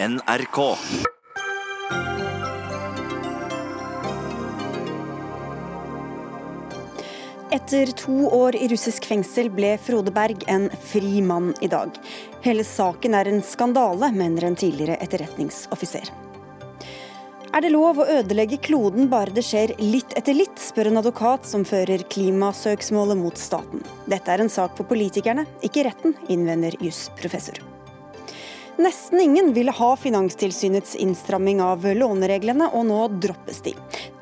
NRK. Etter to år i russisk fengsel ble Frode Berg en fri mann i dag. Hele saken er en skandale, mener en tidligere etterretningsoffiser. Er det lov å ødelegge kloden bare det skjer litt etter litt, spør en advokat som fører klimasøksmålet mot staten. Dette er en sak for politikerne, ikke retten, innvender jusprofessor. Nesten ingen ville ha Finanstilsynets innstramming av lånereglene, og nå droppes de.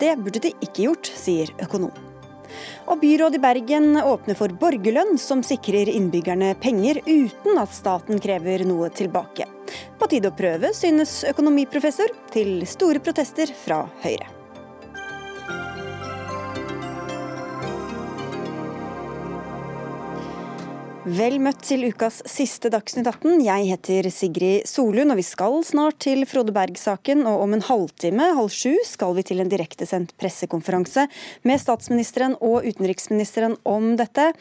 Det burde de ikke gjort, sier økonom. Og byrådet i Bergen åpner for borgerlønn, som sikrer innbyggerne penger uten at staten krever noe tilbake. På tide å prøve, synes økonomiprofessor, til store protester fra Høyre. Vel møtt til ukas siste Dagsnytt 18. Jeg heter Sigrid Solund, og vi skal snart til Frode Berg-saken. Og om en halvtime, halv sju, skal vi til en direktesendt pressekonferanse med statsministeren og utenriksministeren om dette.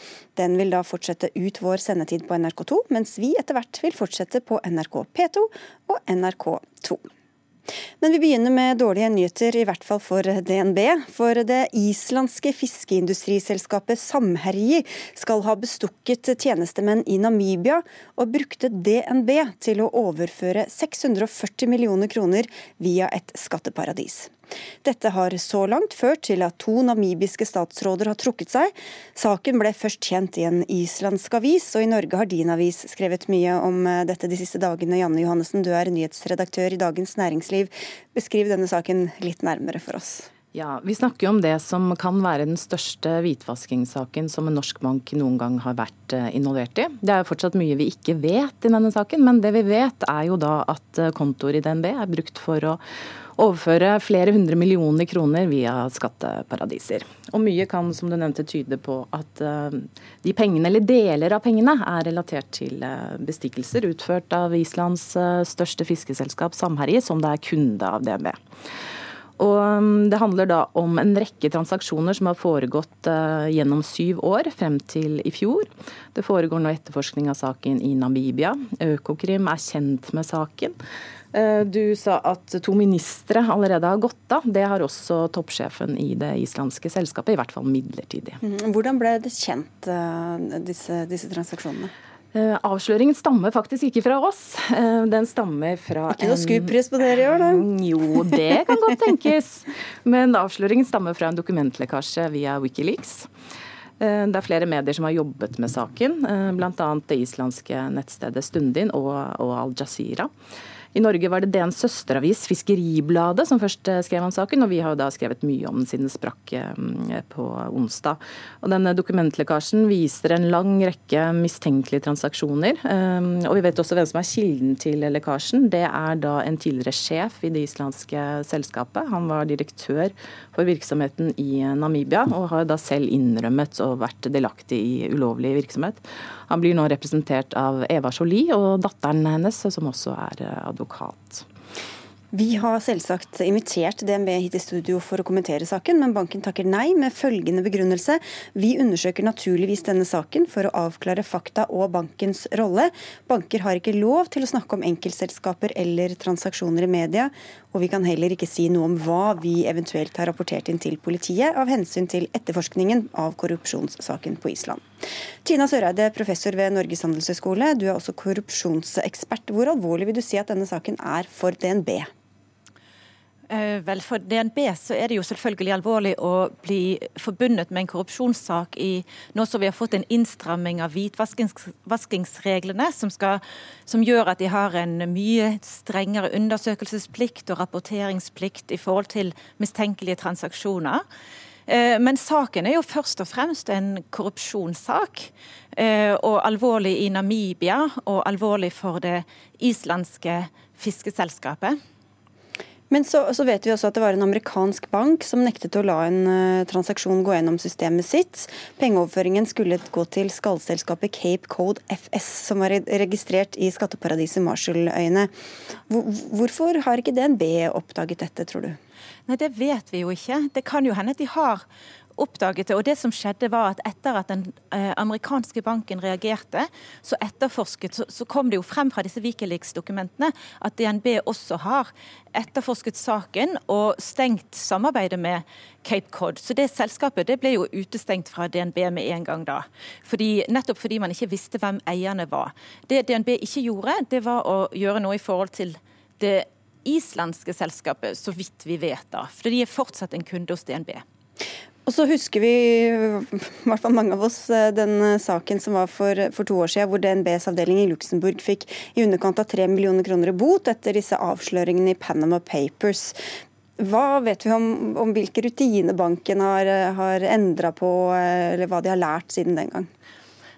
Den vil da fortsette ut vår sendetid på NRK2, mens vi etter hvert vil fortsette på NRK P2 og NRK2. Men vi begynner med dårlige nyheter, i hvert fall for DNB. For det islandske fiskeindustriselskapet Samherji skal ha bestukket tjenestemenn i Namibia, og brukte DNB til å overføre 640 millioner kroner via et skatteparadis. Dette har så langt ført til at to namibiske statsråder har trukket seg. Saken ble først kjent i en islandsk avis, og i Norge har din avis skrevet mye om eh, dette de siste dagene. Janne Johannessen, du er nyhetsredaktør i Dagens Næringsliv. Beskriv denne saken litt nærmere for oss. Ja, Vi snakker jo om det som kan være den største hvitvaskingssaken som en norsk bank noen gang har vært eh, involvert i. Det er jo fortsatt mye vi ikke vet i denne saken, men det vi vet er jo da at eh, kontoer i DNB er brukt for å overføre flere hundre millioner kroner via skatteparadiser. Og mye kan, som du nevnte, tyde på at uh, de pengene, eller deler av pengene, er relatert til bestikkelser utført av Islands største fiskeselskap, Samherje, som det er kunde av DNB. Og um, Det handler da om en rekke transaksjoner som har foregått uh, gjennom syv år, frem til i fjor. Det foregår nå etterforskning av saken i Namibia. Økokrim er kjent med saken. Uh, du sa at to ministre allerede har gått av. Det har også toppsjefen i det islandske selskapet, i hvert fall midlertidig. Mm, hvordan ble det kjent, uh, disse, disse transaksjonene? Eh, avsløringen stammer faktisk ikke fra oss. Eh, den stammer fra Ikke noe skupris på dere i år, da? Mm, jo, det kan godt tenkes. Men avsløringen stammer fra en dokumentlekkasje via Wikileaks. Eh, det er flere medier som har jobbet med saken, bl.a. det islandske nettstedet Stundin og, og Al Jazeera. I Norge var det DNs søsteravis Fiskeribladet som først eh, skrev om saken, og vi har jo da skrevet mye om den siden det sprakk eh, på onsdag. Og denne Dokumentlekkasjen viser en lang rekke mistenkelige transaksjoner. Eh, og vi vet også hvem som er kilden til lekkasjen. Det er da en tidligere sjef i det islandske selskapet. Han var direktør for virksomheten i Namibia, og har da selv innrømmet og vært delaktig i ulovlig virksomhet. Han blir nå representert av Eva Jolie og datteren hennes, som også er advokat. Vi har selvsagt invitert DNB hit i studio for å kommentere saken, men banken takker nei med følgende begrunnelse. Vi undersøker naturligvis denne saken for å avklare fakta og bankens rolle. Banker har ikke lov til å snakke om enkeltselskaper eller transaksjoner i media, og vi kan heller ikke si noe om hva vi eventuelt har rapportert inn til politiet av hensyn til etterforskningen av korrupsjonssaken på Island. Tina Søreide, professor ved Norges handelshøyskole, du er også korrupsjonsekspert. Hvor alvorlig vil du si at denne saken er for DNB? Eh, vel, For DNB så er det jo selvfølgelig alvorlig å bli forbundet med en korrupsjonssak i nå som vi har fått en innstramming av hvitvaskingsreglene, som, skal, som gjør at de har en mye strengere undersøkelsesplikt og rapporteringsplikt i forhold til mistenkelige transaksjoner. Eh, men saken er jo først og fremst en korrupsjonssak. Eh, og alvorlig i Namibia, og alvorlig for det islandske fiskeselskapet. Men så, så, vet vi også at det var en amerikansk bank som nektet å la en uh, transaksjon gå gjennom systemet sitt. Pengeoverføringen skulle gå til skallselskapet Cape Code FS, som var registrert i skatteparadiset Marshalløyene. Hvor, hvorfor har ikke DNB oppdaget dette, tror du? Nei, Det vet vi jo ikke. Det kan jo hende at de har oppdaget det. Og det som skjedde var at Etter at den eh, amerikanske banken reagerte, så etterforsket, så, så kom det jo frem fra disse Wikileaks-dokumentene at DNB også har etterforsket saken og stengt samarbeidet med Cape Cod. Så det selskapet det ble jo utestengt fra DNB med en gang da. Fordi, nettopp fordi man ikke visste hvem eierne var. Det DNB ikke gjorde, det var å gjøre noe i forhold til det islandske selskapet, så vidt vi vet da. For de er fortsatt en kunde hos DNB. Og så husker vi, i hvert fall mange av oss, eh, den eh, saken som var for, for to år siden, hvor DNBs avdeling i Luxembourg fikk i underkant av tre millioner kroner i bot etter disse avsløringene i Panama Papers. Hva vet vi om, om hvilke rutiner banken har, eh, har endra på, eller hva de har lært siden den gang?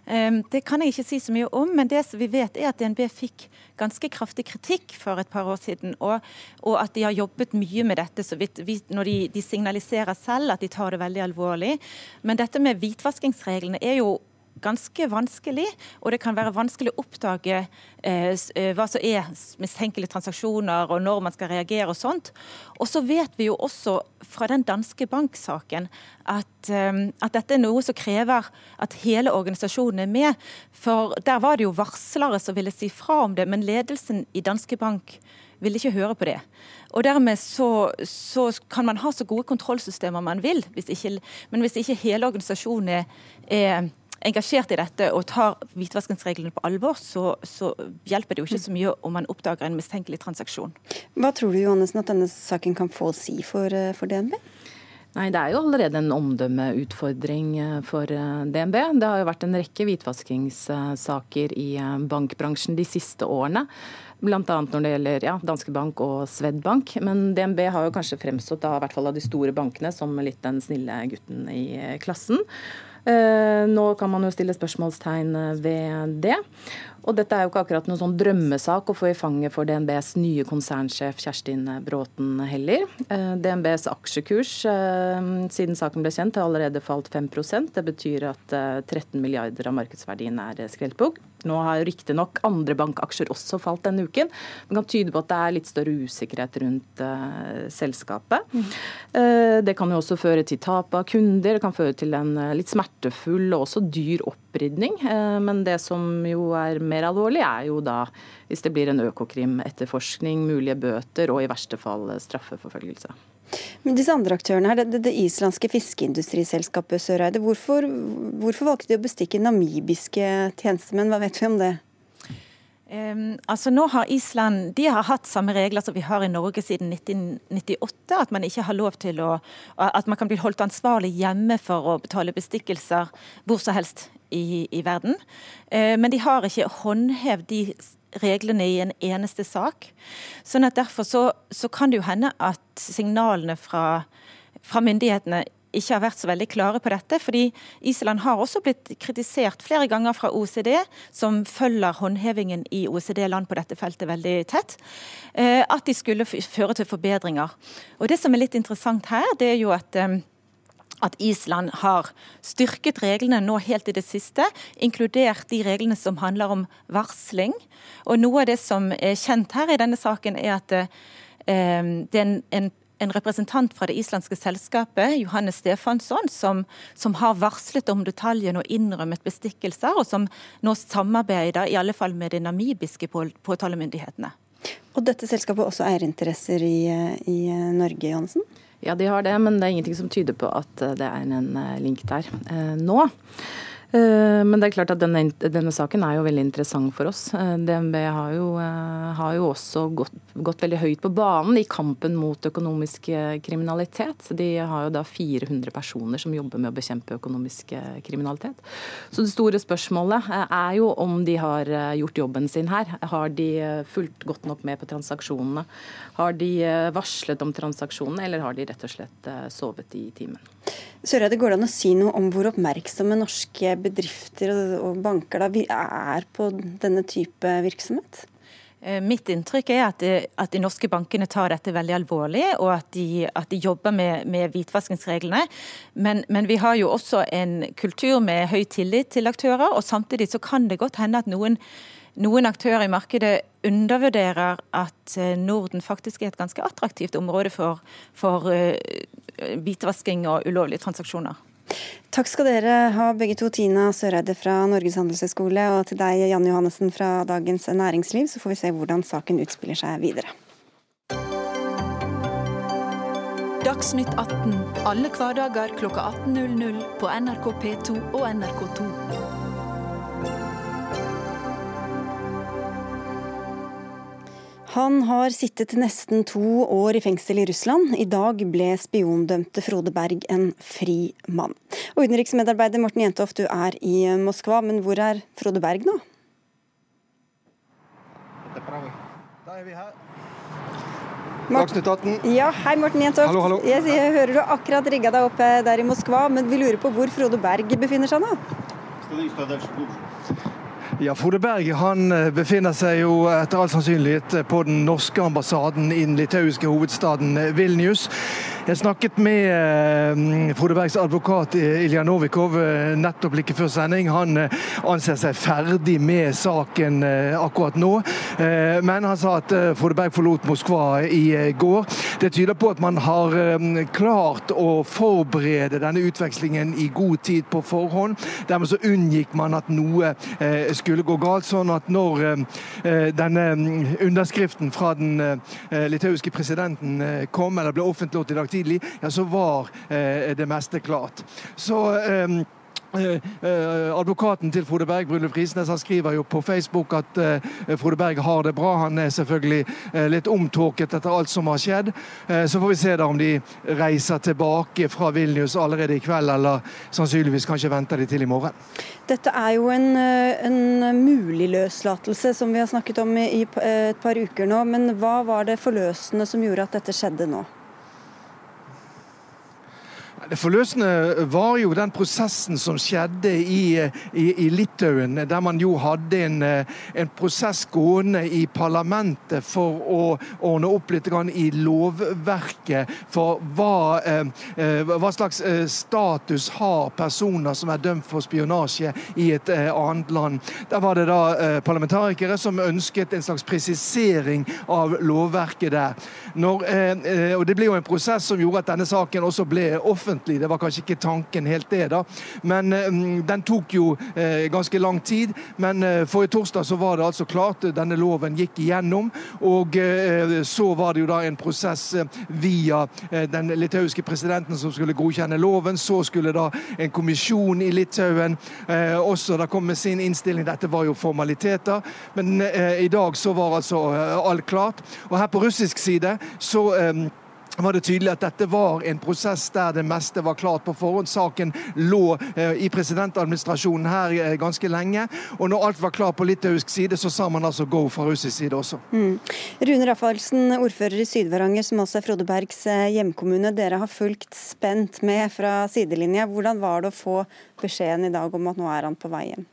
Det kan jeg ikke si så mye om, men det vi vet er at DNB fikk ganske kraftig kritikk for et par år siden, og, og at de har jobbet mye med dette. så vidt, Når de, de, signaliserer selv at de tar det veldig alvorlig. Men dette med hvitvaskingsreglene er jo ganske vanskelig, og det kan være vanskelig å oppdage eh, eh, hva som er mistenkelige transaksjoner, og når man skal reagere og sånt. Og så vet vi jo også fra den danske banksaken at, eh, at, dette er noe som krever at hele organisasjonen er med. For der var det jo varslere som ville si fra om det, men ledelsen i Danske Bank ville ikke høre på det. Og Dermed så, så, kan man ha så gode kontrollsystemer man vil, hvis ikke, men hvis ikke hele organisasjonen er, er engasjert i dette og tar hvitvaskingsreglene på alvor, så, så, hjelper det jo ikke så mye om man oppdager en mistenkelig transaksjon. Hva tror du Johannessen, at denne saken kan få å si for, eh, for DNB? Nei, Det er jo allerede en omdømmeutfordring eh, for eh, DNB. Det har jo vært en rekke hvitvaskingssaker i bankbransjen de siste årene. Bl.a. når det gjelder ja, Danske Bank og Swedbank. Men DNB har jo kanskje fremstått da, i hvert fall av de store bankene som litt den snille gutten i klassen. Eh, nå kan man jo stille spørsmålstegn ved det. Og dette er jo ikke akkurat noen sånn drømmesak å få i fanget for DNBs nye konsernsjef Kjerstin Bråten heller. Eh, DNBs aksjekurs eh, siden saken ble kjent har allerede falt 5% Det betyr at 13 milliarder av markedsverdien er skrelt bort. Nå har riktignok andre bankaksjer også falt denne uken. Det kan tyde på at det er litt større usikkerhet rundt uh, selskapet. Uh, det kan jo også føre til tap av kunder, det kan føre til en uh, litt smertefull og også dyr opprydning. men det som jo er mer alvorlig, er jo da hvis det blir en Økokrim-etterforskning, mulige bøter og i verste fall straffeforfølgelse. Men disse andre aktørene her, det, det islandske fiskeindustriselskapet Søreide, hvorfor, hvorfor, valgte de å bestikke namibiske tjenestemenn? Hva vet vi om det? Um, altså nå har Island de har hatt samme regler som vi har i Norge siden 1998. At man ikke har lov til å, at man kan bli holdt ansvarlig hjemme for å betale bestikkelser hvor som helst i, i verden. Uh, men de har ikke håndhevd de reglene i en eneste sak. Sånn at Derfor så, så kan det jo hende at signalene fra, fra myndighetene ikke har vært så veldig klare på dette. fordi Island har også blitt kritisert flere ganger fra OECD, som følger håndhevingen i OECD-land på dette feltet veldig tett, eh, at de skulle føre til forbedringer. Og Det som er litt interessant her, det er jo at eh, at Island har styrket reglene nå helt i det siste, inkludert de reglene som handler om varsling. Og Noe av det som er kjent her i denne saken, er at eh, det er en, en, en, representant fra det islandske selskapet, Johannes Stefansson, som, som, har varslet om detaljene og innrømmet bestikkelser, og som nå samarbeider i alle fall med de namibiske påtalemyndighetene. Og dette selskapet har også eierinteresser i, i Norge, Johansen? Ja, de har det, men det er ingenting som tyder på at eh, det er en eh, link der eh, nå. Eh, men det er klart at denne, denne, saken er jo veldig interessant for oss. Eh, DNB har jo, eh, har jo også gått, gått, veldig høyt på banen i kampen mot økonomisk kriminalitet. De har jo da 400 personer som jobber med å bekjempe økonomisk kriminalitet. Så det store spørsmålet er jo om de har gjort jobben sin her. Har de fulgt godt nok med på transaksjonene? Har de varslet om transaksjonene, eller har de rett og slett sovet i timen? Søreide, går det an å si noe om hvor oppmerksomme norske bedrifter og banker da er på denne type virksomhet? Eh, mitt inntrykk er at de, at de, norske bankene tar dette veldig alvorlig, og at de, at de jobber med, med hvitvaskingsreglene. Men, men, vi har jo også en kultur med høy tillit til aktører, og samtidig så kan det godt hende at noen, noen aktører i markedet undervurderer at eh, Norden faktisk er et ganske attraktivt område for, for hvitvasking og ulovlige transaksjoner. Takk skal dere ha begge to, Tina Søreide fra Norges handelshøyskole og til deg, Janne Johannessen fra Dagens Næringsliv. Så får vi se hvordan saken utspiller seg videre. Dagsnytt 18 alle hverdager klokka 18.00 på NRK P2 og NRK2. Han har sittet nesten to år i fengsel i Russland. I dag ble spiondømte Frode Berg en fri mann. Og Utenriksmedarbeider Morten Jentoft, du er i Moskva, men hvor er Frode Berg nå? Da er vi her. Dagsnytt 18. Ja, hei Morten Jentoft. Hallo, hallo. Jeg, jeg hører du akkurat rigga deg opp eh, der i Moskva, men vi lurer på hvor Frode Berg befinner seg nå? Ja, Frode Berg han eh, befinner seg jo etter all sannsynlighet på den norske ambassaden i den litauiske hovedstaden eh, Vilnius. Jeg snakket med eh, Frode Bergs advokat Ilja Novikov nettopp like før sending. Han anser seg ferdig med saken akkurat nå, men han sa at Frode Berg forlot Moskva i går. Det tyder på at man har klart å forberede denne utvekslingen i god tid på forhånd. Dermed så unngikk man at noe skulle gå galt. Sånn at når denne mm, underskriften fra den litauiske presidenten kom, eller ble offentliggjort i dag tidlig, ja, så var det meste klart. Så Eh, eh, advokaten til Frode Berg, Brynulf Risnes, han skriver jo på Facebook at eh, Frode Berg har det bra. Han er selvfølgelig litt omtåket etter alt som har skjedd. Så får vi se da om de reiser tilbake fra Vilnius allerede i kveld, eller sannsynligvis kanskje venter de til i morgen. Dette er jo en, en mulig løslatelse som vi har snakket om i et par uker nå. Men hva var det forløsende som gjorde at dette skjedde nå? Det forløsende var jo den prosessen som skjedde i, i, i Litauen, der man jo hadde en, en, prosess gående i parlamentet for å ordne opp litt i lovverket for hva, eh, hva, slags eh, status har personer som er dømt for spionasje i et eh, annet land. Der var det da parlamentarikere som ønsket en slags presisering av lovverket der. Når, og Det ble jo en prosess som gjorde at denne saken også ble offentlig offentlig. Det var kanskje ikke tanken helt det, da. Men um, den tok jo uh, ganske lang tid. Men uh, forrige torsdag så var det altså klart. Denne loven gikk igjennom. Og så var det jo da en prosess via den litauiske presidenten som skulle godkjenne loven. Så skulle da en kommisjon i Litauen også da komme med sin innstilling. Dette var jo formaliteter. Men i dag så var altså alt klart. Og her på russisk side så var det tydelig at dette var en prosess der det meste var klart på forhånd. Saken lå eh, i presidentadministrasjonen her eh, ganske lenge. Og når alt var klart på litauisk side, så sa man altså go fra russisk side også. Mm. Rune Raffaelsen, ordfører i Syd-Varanger, som også er Frode Bergs eh, hjemkommune. Dere har fulgt spent med fra sidelinja. Hvordan var det å få beskjeden i dag om at nå er han på vei hjem?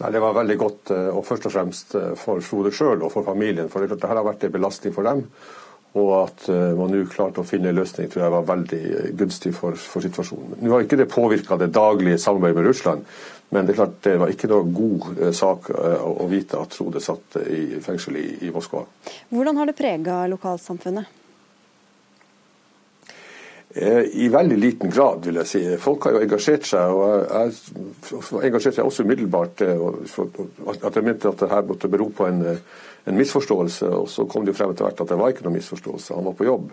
Nei, Det var veldig godt, og først og fremst for Frode sjøl og for familien. For det har vært en belastning for dem. Og at eh, man nå klarte å finne en løsning, tror jeg var veldig eh, gunstig for, for situasjonen. Nå har ikke det påvirka det daglige samarbeidet med Russland, men det er klart det var ikke noe god eh, sak å vite at Frode satt i fengsel i, i Moskva. Hvordan har det prega lokalsamfunnet? I veldig liten grad, vil jeg si. Folk har jo engasjert seg. og Jeg engasjerte seg også umiddelbart. At jeg mente at det her måtte bero på en en misforståelse, og så kom det jo frem etter hvert at det var ikke noen misforståelse, han var på jobb.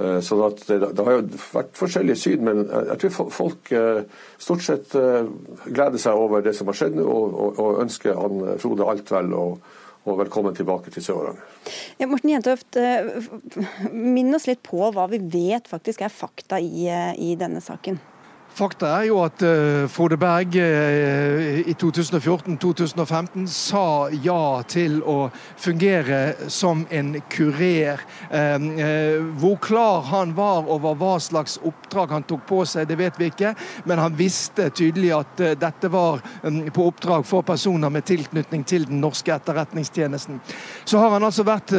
Eh, så det, det, har jo vært forskjellige syn, men jeg tror folk eh, stort sett eh, gleder seg over det som har skjedd nå, og, og ønsker han Frode alt vel. og og velkommen tilbake til Sør-Varanger. Ja, Morten Jentoft, minn oss litt på hva vi vet faktisk er fakta i, i denne saken. Fakta er jo at uh, Frode Berg uh, i 2014-2015 sa ja til å fungere som en kurer. Uh, hvor klar han var over hva slags oppdrag han tok på seg, det vet vi ikke. Men han visste tydelig at dette var um, på oppdrag for personer med tilknytning til den norske etterretningstjenesten. Så har han altså vært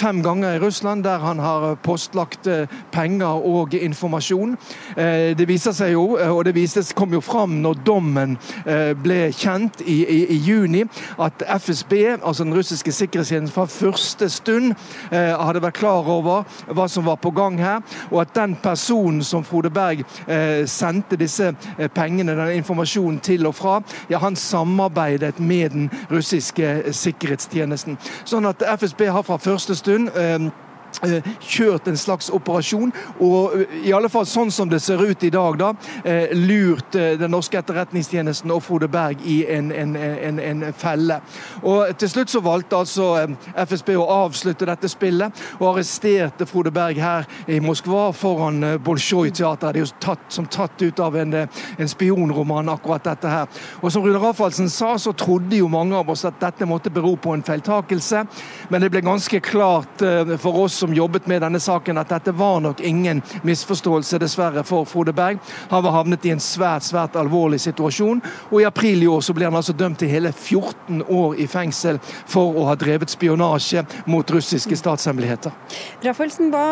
fem ganger i Russland, der han har postlagt penger og informasjon. Det viser seg jo og det vistes, kom jo fram når dommen ble kjent i, i, i juni, at FSB, altså den russiske sikkerhetstjenesten, fra første stund hadde vært klar over hva som var på gang her, og at den personen som Frode Berg sendte disse pengene, den informasjonen til og fra, ja, han samarbeidet med den russiske sikkerhetstjenesten. Sånn at FSB har fra første stund Eh, kjørt en slags operasjon, og eh, i alle fall sånn som det ser ut i dag, da, eh, lurt den norske etterretningstjenesten og Frode Berg i en, en, en, en, felle. Og Til slutt så valgte altså FSB å avslutte dette spillet, og arresterte Frode Berg her i Moskva foran Bolsjoj-teatret. Det er jo tatt, som tatt ut av en, spionroman, akkurat dette her. Og Som Rune Raffaldsen sa, så trodde jo mange av oss at dette måtte bero på en feiltakelse, men det ble ganske klart for oss som jobbet med denne saken, at dette var nok ingen misforståelse, dessverre, for Frode Berg. Han var havnet i en svært svært alvorlig situasjon, og i april i år så ble han altså dømt til hele 14 år i fengsel for å ha drevet spionasje mot russiske statshemmeligheter. Raffelsen, hva,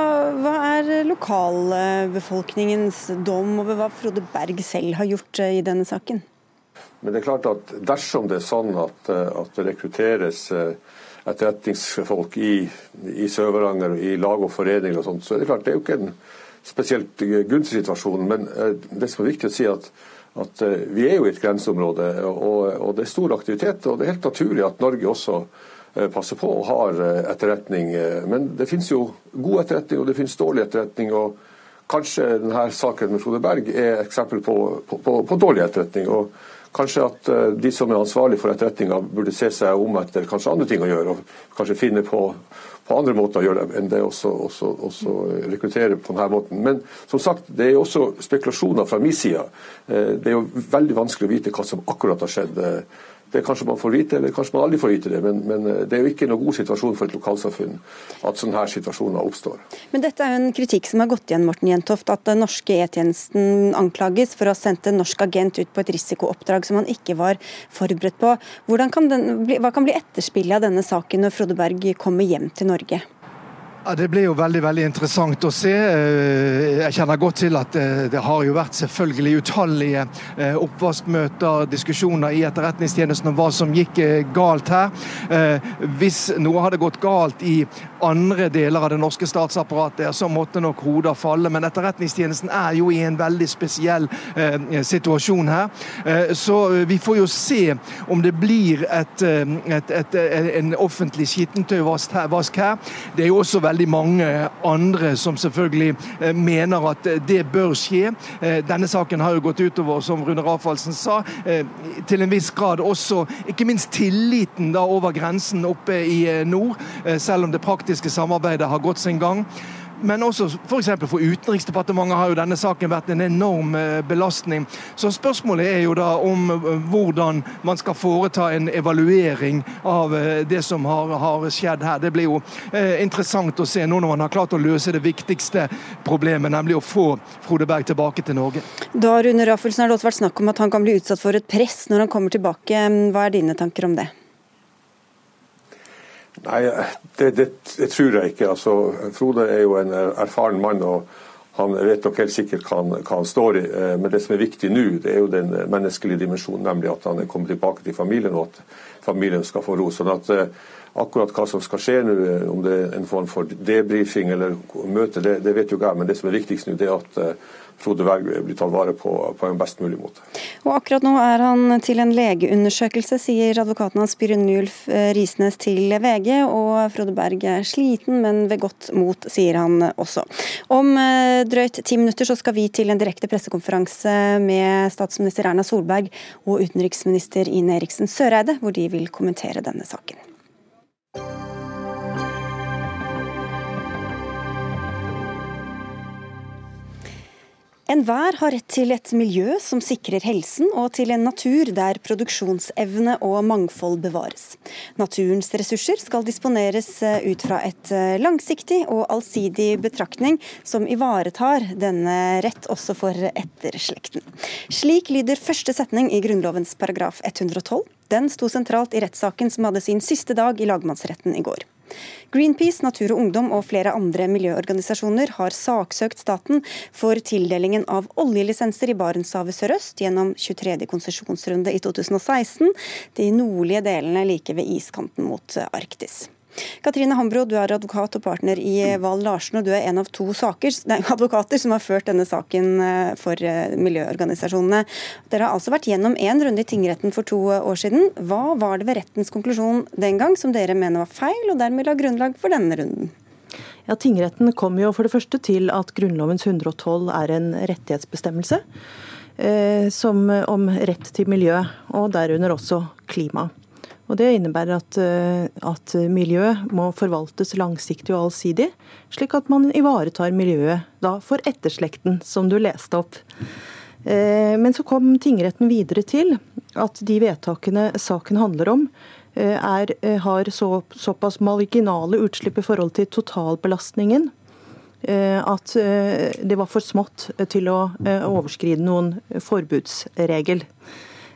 hva er lokalbefolkningens dom over hva Frode Berg selv har gjort eh, i denne saken? Men det er klart at dersom det er sånn at, eh, at det rekrutteres eh, etterretningsfolk i, i Sør-Varanger, i lag og foreninger og sånt, så er det klart det er jo ikke en spesielt gunstig situasjon. Men eh, det som er viktig å si at, at eh, vi er jo i et grenseområde, og, og, det er stor aktivitet. Og det er helt naturlig at Norge også eh, passer på og har etterretning. Men det finnes jo god etterretning, og det finnes dårlig etterretning. og Kanskje denne saken med Frode Berg er et eksempel på, på, på, på dårlig etterretning. og Kanskje at eh, de som er ansvarlig for etterretninga, burde se seg om etter kanskje andre ting å gjøre. og Kanskje finne på, på andre måter å gjøre det enn det å rekruttere på denne måten. Men som sagt, det er jo også spekulasjoner fra min side. Eh, det er jo veldig vanskelig å vite hva som akkurat har skjedd. Det kanskje man får vite, eller kanskje man aldri får vite det. Men, men eh, det er jo ikke noen god situasjon for et lokalsamfunn at sånne her situasjoner oppstår. Men dette er jo en kritikk som har gått igjen, Morten Jentoft, at den norske E-tjenesten anklages for å ha sendt en norsk agent ut på et risikooppdrag som han ikke var forberedt på. Kan den, hva kan bli etterspillet av denne saken når Frode Berg kommer hjem til Norge? Ja, Det blir jo veldig veldig interessant å se. Eh, jeg kjenner godt til at eh, det har jo vært selvfølgelig utallige eh, oppvaskmøter, diskusjoner i Etterretningstjenesten om hva som gikk galt her. Hvis noe hadde gått galt i andre deler av det norske statsapparatet, så måtte nok hoder falle. Men Etterretningstjenesten er jo i en veldig spesiell situasjon her. Så vi får jo se om det blir et, et, et, en offentlig skittentøyvask her. Det er jo også veldig veldig mange andre som selvfølgelig eh, mener at eh, det bør skje. Eh, denne saken har jo gått utover, som Rune Rafalsen sa, til en viss grad også ikke minst tilliten da over grensen oppe i nord, selv om det praktiske samarbeidet har gått sin gang. Men også f.eks. For, for Utenriksdepartementet har jo denne saken vært en enorm eh, belastning. Så spørsmålet er jo da om eh, hvordan man skal foreta en evaluering av eh, det som har, har skjedd her. Det blir jo interessant å se nå når man har klart å løse det viktigste problemet, nemlig å få Frode Berg tilbake til Norge. Da Rune Raffelsen, har det også vært snakk om at han kan bli utsatt for et press når han kommer tilbake. Hva er dine tanker om det? Nei, det, det, det, tror jeg ikke. Altså, Frode er jo en erfaren mann. og han vet nok helt sikkert hva han, hva han, står i. Eh, men det som er viktig nå, det er jo den menneskelige dimensjonen, nemlig at han er kommet tilbake til familien, og at familien skal få ro. sånn at eh, Akkurat hva som skal skje nå, eh, om det er en form for debrifing eller møte, det, det vet jo ikke jeg. Men det som er viktigst nå, det er at Frode Berg blir tatt vare på på en best mulig måte. Og Akkurat nå er han til en legeundersøkelse, sier advokaten hans Byrunulf eh, Risnes til VG. Og Frode Berg er sliten, men ved godt mot, sier han også. Om eh, drøyt ti minutter så skal vi til en direkte pressekonferanse med statsminister Erna Solberg og utenriksminister Ine Eriksen Søreide, hvor de vil kommentere denne saken. Enhver har rett til et miljø som sikrer helsen, og til en natur der produksjonsevne og mangfold bevares. Naturens ressurser skal disponeres eh, ut fra et eh, langsiktig og allsidig betraktning som ivaretar denne rett også for etterslekten. Slik lyder første setning i Grunnlovens paragraf 112. Den sto sentralt i rettssaken som hadde sin siste dag i lagmannsretten i går. Greenpeace, Natur og Ungdom og flere andre miljøorganisasjoner har saksøkt staten for tildelingen av oljelisenser i Barentshavet sørøst gjennom 23. konsesjonsrunde i 2016, de nordlige delene like ved iskanten mot Arktis. Katrine Hambro, du er advokat og partner i Val Larsen, og du er en av to saker, nei, advokater som har ført denne saken eh, for eh, miljøorganisasjonene. Dere har altså vært gjennom én runde i tingretten for to år siden. Hva var det ved rettens konklusjon den gang som dere mener var feil, og dermed la grunnlag for denne runden? Ja, Tingretten kom jo for det første til at Grunnlovens 112 er en rettighetsbestemmelse eh, som, om rett til miljø, og derunder også klima. Og Det innebærer at, eh, at miljø må forvaltes langsiktig og allsidig, slik at man ivaretar miljøet da for etterslekten, som du leste opp. Eh, men så kom tingretten videre til at de vedtakene saken handler om, eh, er, har så, såpass marginale utslipp i forhold til totalbelastningen at det var for smått til å overskride noen forbudsregel.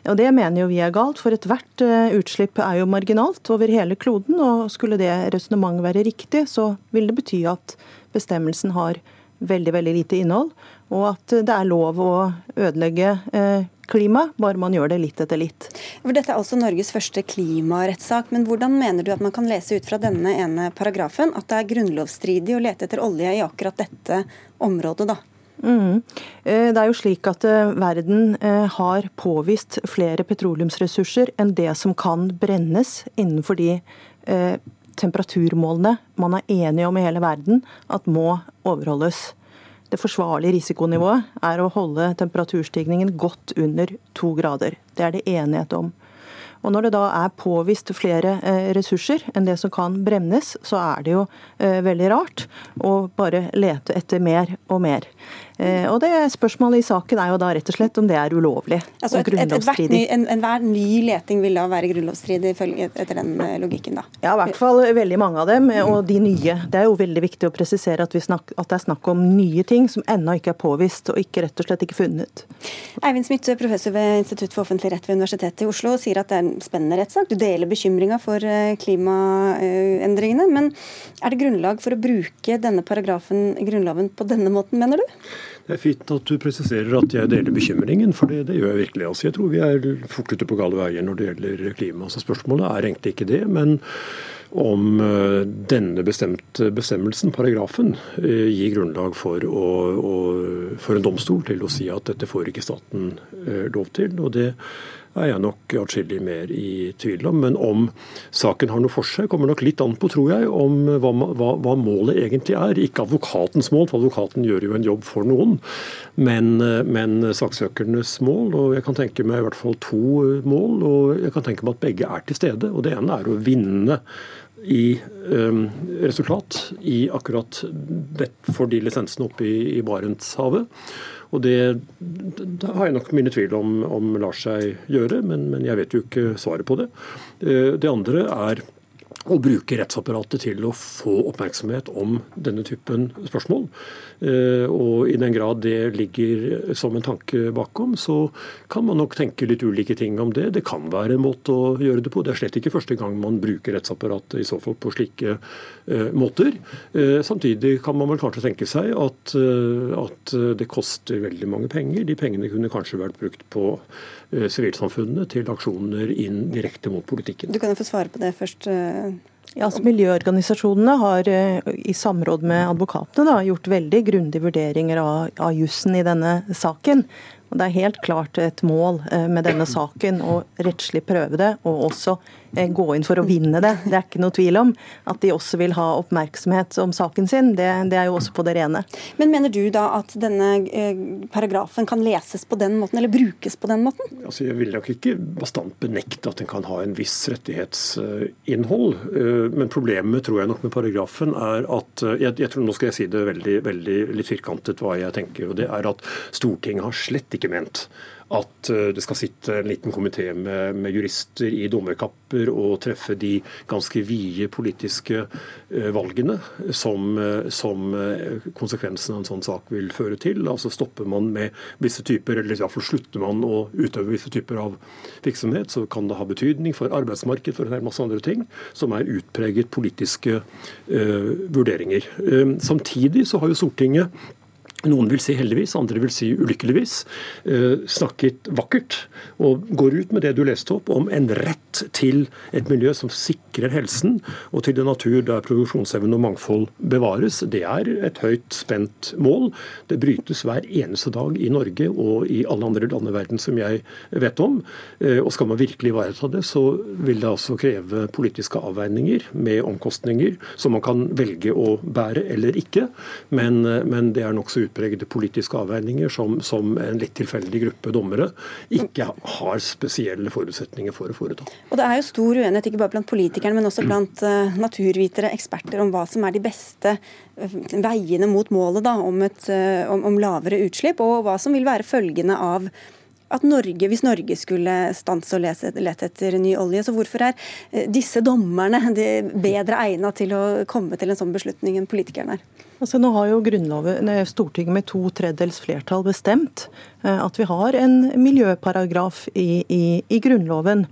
Og Det mener jo vi er galt, for ethvert eh, utslipp er jo marginalt over hele kloden. og Skulle det resonnementet være riktig, så vil det bety at bestemmelsen har veldig veldig lite innhold, og at det er lov å ødelegge eh, klima, bare man gjør det litt etter litt. Dette er altså Norges første klimarettssak, men hvordan mener du at man kan lese ut fra denne ene paragrafen at det er grunnlovsstridig å lete etter olje i akkurat dette området, da? Mm. Eh, det er jo slik at eh, verden eh, har påvist flere petroleumsressurser enn det som kan brennes innenfor de temperaturmålene man er enige om i hele verden at må overholdes. Det forsvarlige risikonivået er å holde temperaturstigningen godt under to grader. Det er det enighet om. Og Når det da er påvist flere ressurser enn det som kan brennes, så er det jo veldig rart å bare lete etter mer og mer. Eh, og det Spørsmålet i saken er jo da rett og slett om det er ulovlig altså og grunnlovsstridig. Enhver en, ny leting vil da være grunnlovsstridig etter den eh, logikken? da? Ja, i hvert fall veldig mange av dem, og de nye. Det er jo veldig viktig å presisere at, snak, at det er snakk om nye ting som ennå ikke er påvist og ikke rett og slett ikke funnet. Eivind Smith, professor ved Institutt for offentlig rett ved Universitetet i Oslo, sier at det er en spennende rettssak. Du deler bekymringa for eh, klimaendringene. Men er det grunnlag for å bruke denne paragrafen i Grunnloven på denne måten, mener du? Det er fint at du presiserer at jeg deler bekymringen, for det, det gjør jeg virkelig. Altså, jeg tror vi er fort ute på gale veier når det gjelder klima. Så spørsmålet er egentlig ikke det. men om eh, denne bestemte bestemmelsen, paragrafen, eh, gir grunnlag for, å, å, for en domstol til å si at dette får ikke staten eh, lov til. og det er jeg nok atskillig mer i tvil om. Men om saken har noe for seg, kommer nok litt an på, tror jeg, om hva, hva, hva, målet egentlig er. Ikke advokatens mål, for advokaten gjør jo en jobb for noen, men, men saksøkernes mål. Og jeg kan tenke meg i hvert fall to mål, og jeg kan tenke meg at begge er til stede. Og det ene er å vinne i um, resultat i akkurat for de lisensene oppe i, i Barentshavet. Og det, det, har jeg nok mine tvil om, om lar seg gjøre, men, men, jeg vet jo ikke svaret på det. Eh, det andre er å bruke rettsapparatet til å få oppmerksomhet om denne typen spørsmål. Eh, og i den grad det ligger som en tanke bakom, så kan man nok tenke litt ulike ting om det. Det kan være en måte å gjøre det på. Det er slett ikke første gang man bruker rettsapparatet i så fall på slike uh, måter. Uh, samtidig kan man vel kanskje tenke seg at, at, det koster veldig mange penger. De pengene kunne kanskje vært brukt på sivilsamfunnet til aksjoner inn direkte mot politikken. Du kan jo få svare på det først. Ja, altså Miljøorganisasjonene har i samråd med advokatene da, gjort veldig grundige vurderinger av, av jussen i denne saken. Og Det er helt klart et mål med denne saken å rettslig prøve det, og også Eh, gå inn for å vinne det. Det er ikke noe tvil om. At de også vil ha oppmerksomhet om saken sin, det, det er jo også på det rene. Men mener du da at denne eh, paragrafen kan leses på den måten, eller brukes på den måten? Altså, jeg vil nok ikke bastant benekte at den kan ha en viss rettighetsinnhold. Eh, men problemet tror jeg nok med paragrafen er at jeg, jeg tror Nå skal jeg si det veldig, veldig litt firkantet hva jeg tenker. og det er at Stortinget har slett ikke ment at eh, det skal sitte en liten komité med, med, jurister i dommerkapper og treffe de ganske vide politiske uh, valgene som, uh, som uh, konsekvensen av en sånn sak vil føre til. Altså Stopper man med visse typer, eller iallfall slutter man å utøve visse typer av virksomhet, så kan det ha betydning for arbeidsmarked for en hel masse andre ting, som er utpreget politiske vurderinger. Samtidig så har jo Stortinget noen vil si heldigvis, andre vil si ulykkeligvis, eh, snakket vakkert og går ut med det du leste opp om en rett til et miljø som sikrer helsen, og til en natur der produksjonsevne og mangfold bevares. Det er et høyt spent mål. Det brytes hver eneste dag i Norge og i alle andre land i verden som jeg vet om. Eh, og skal man virkelig ivareta det, så vil det altså kreve politiske avveininger med omkostninger som man kan velge å bære eller ikke, men, eh, men det er nokså utpregede politiske avveininger som, som, en litt tilfeldig gruppe dommere ikke har spesielle forutsetninger for å foreta. Og Det er jo stor uenighet ikke bare blant politikerne, men også blant uh, naturvitere, eksperter, om hva som er de beste uh, veiene mot målet da, om, et, uh, om, om lavere utslipp, og hva som vil være følgende av at Norge, hvis Norge skulle stanse og lete etter ny olje, så hvorfor er disse dommerne bedre egnet til å komme til en sånn beslutning enn politikerne er? Altså, nå har jo Stortinget med to tredjedels flertall bestemt eh, at vi har en miljøparagraf i, i, i Grunnloven.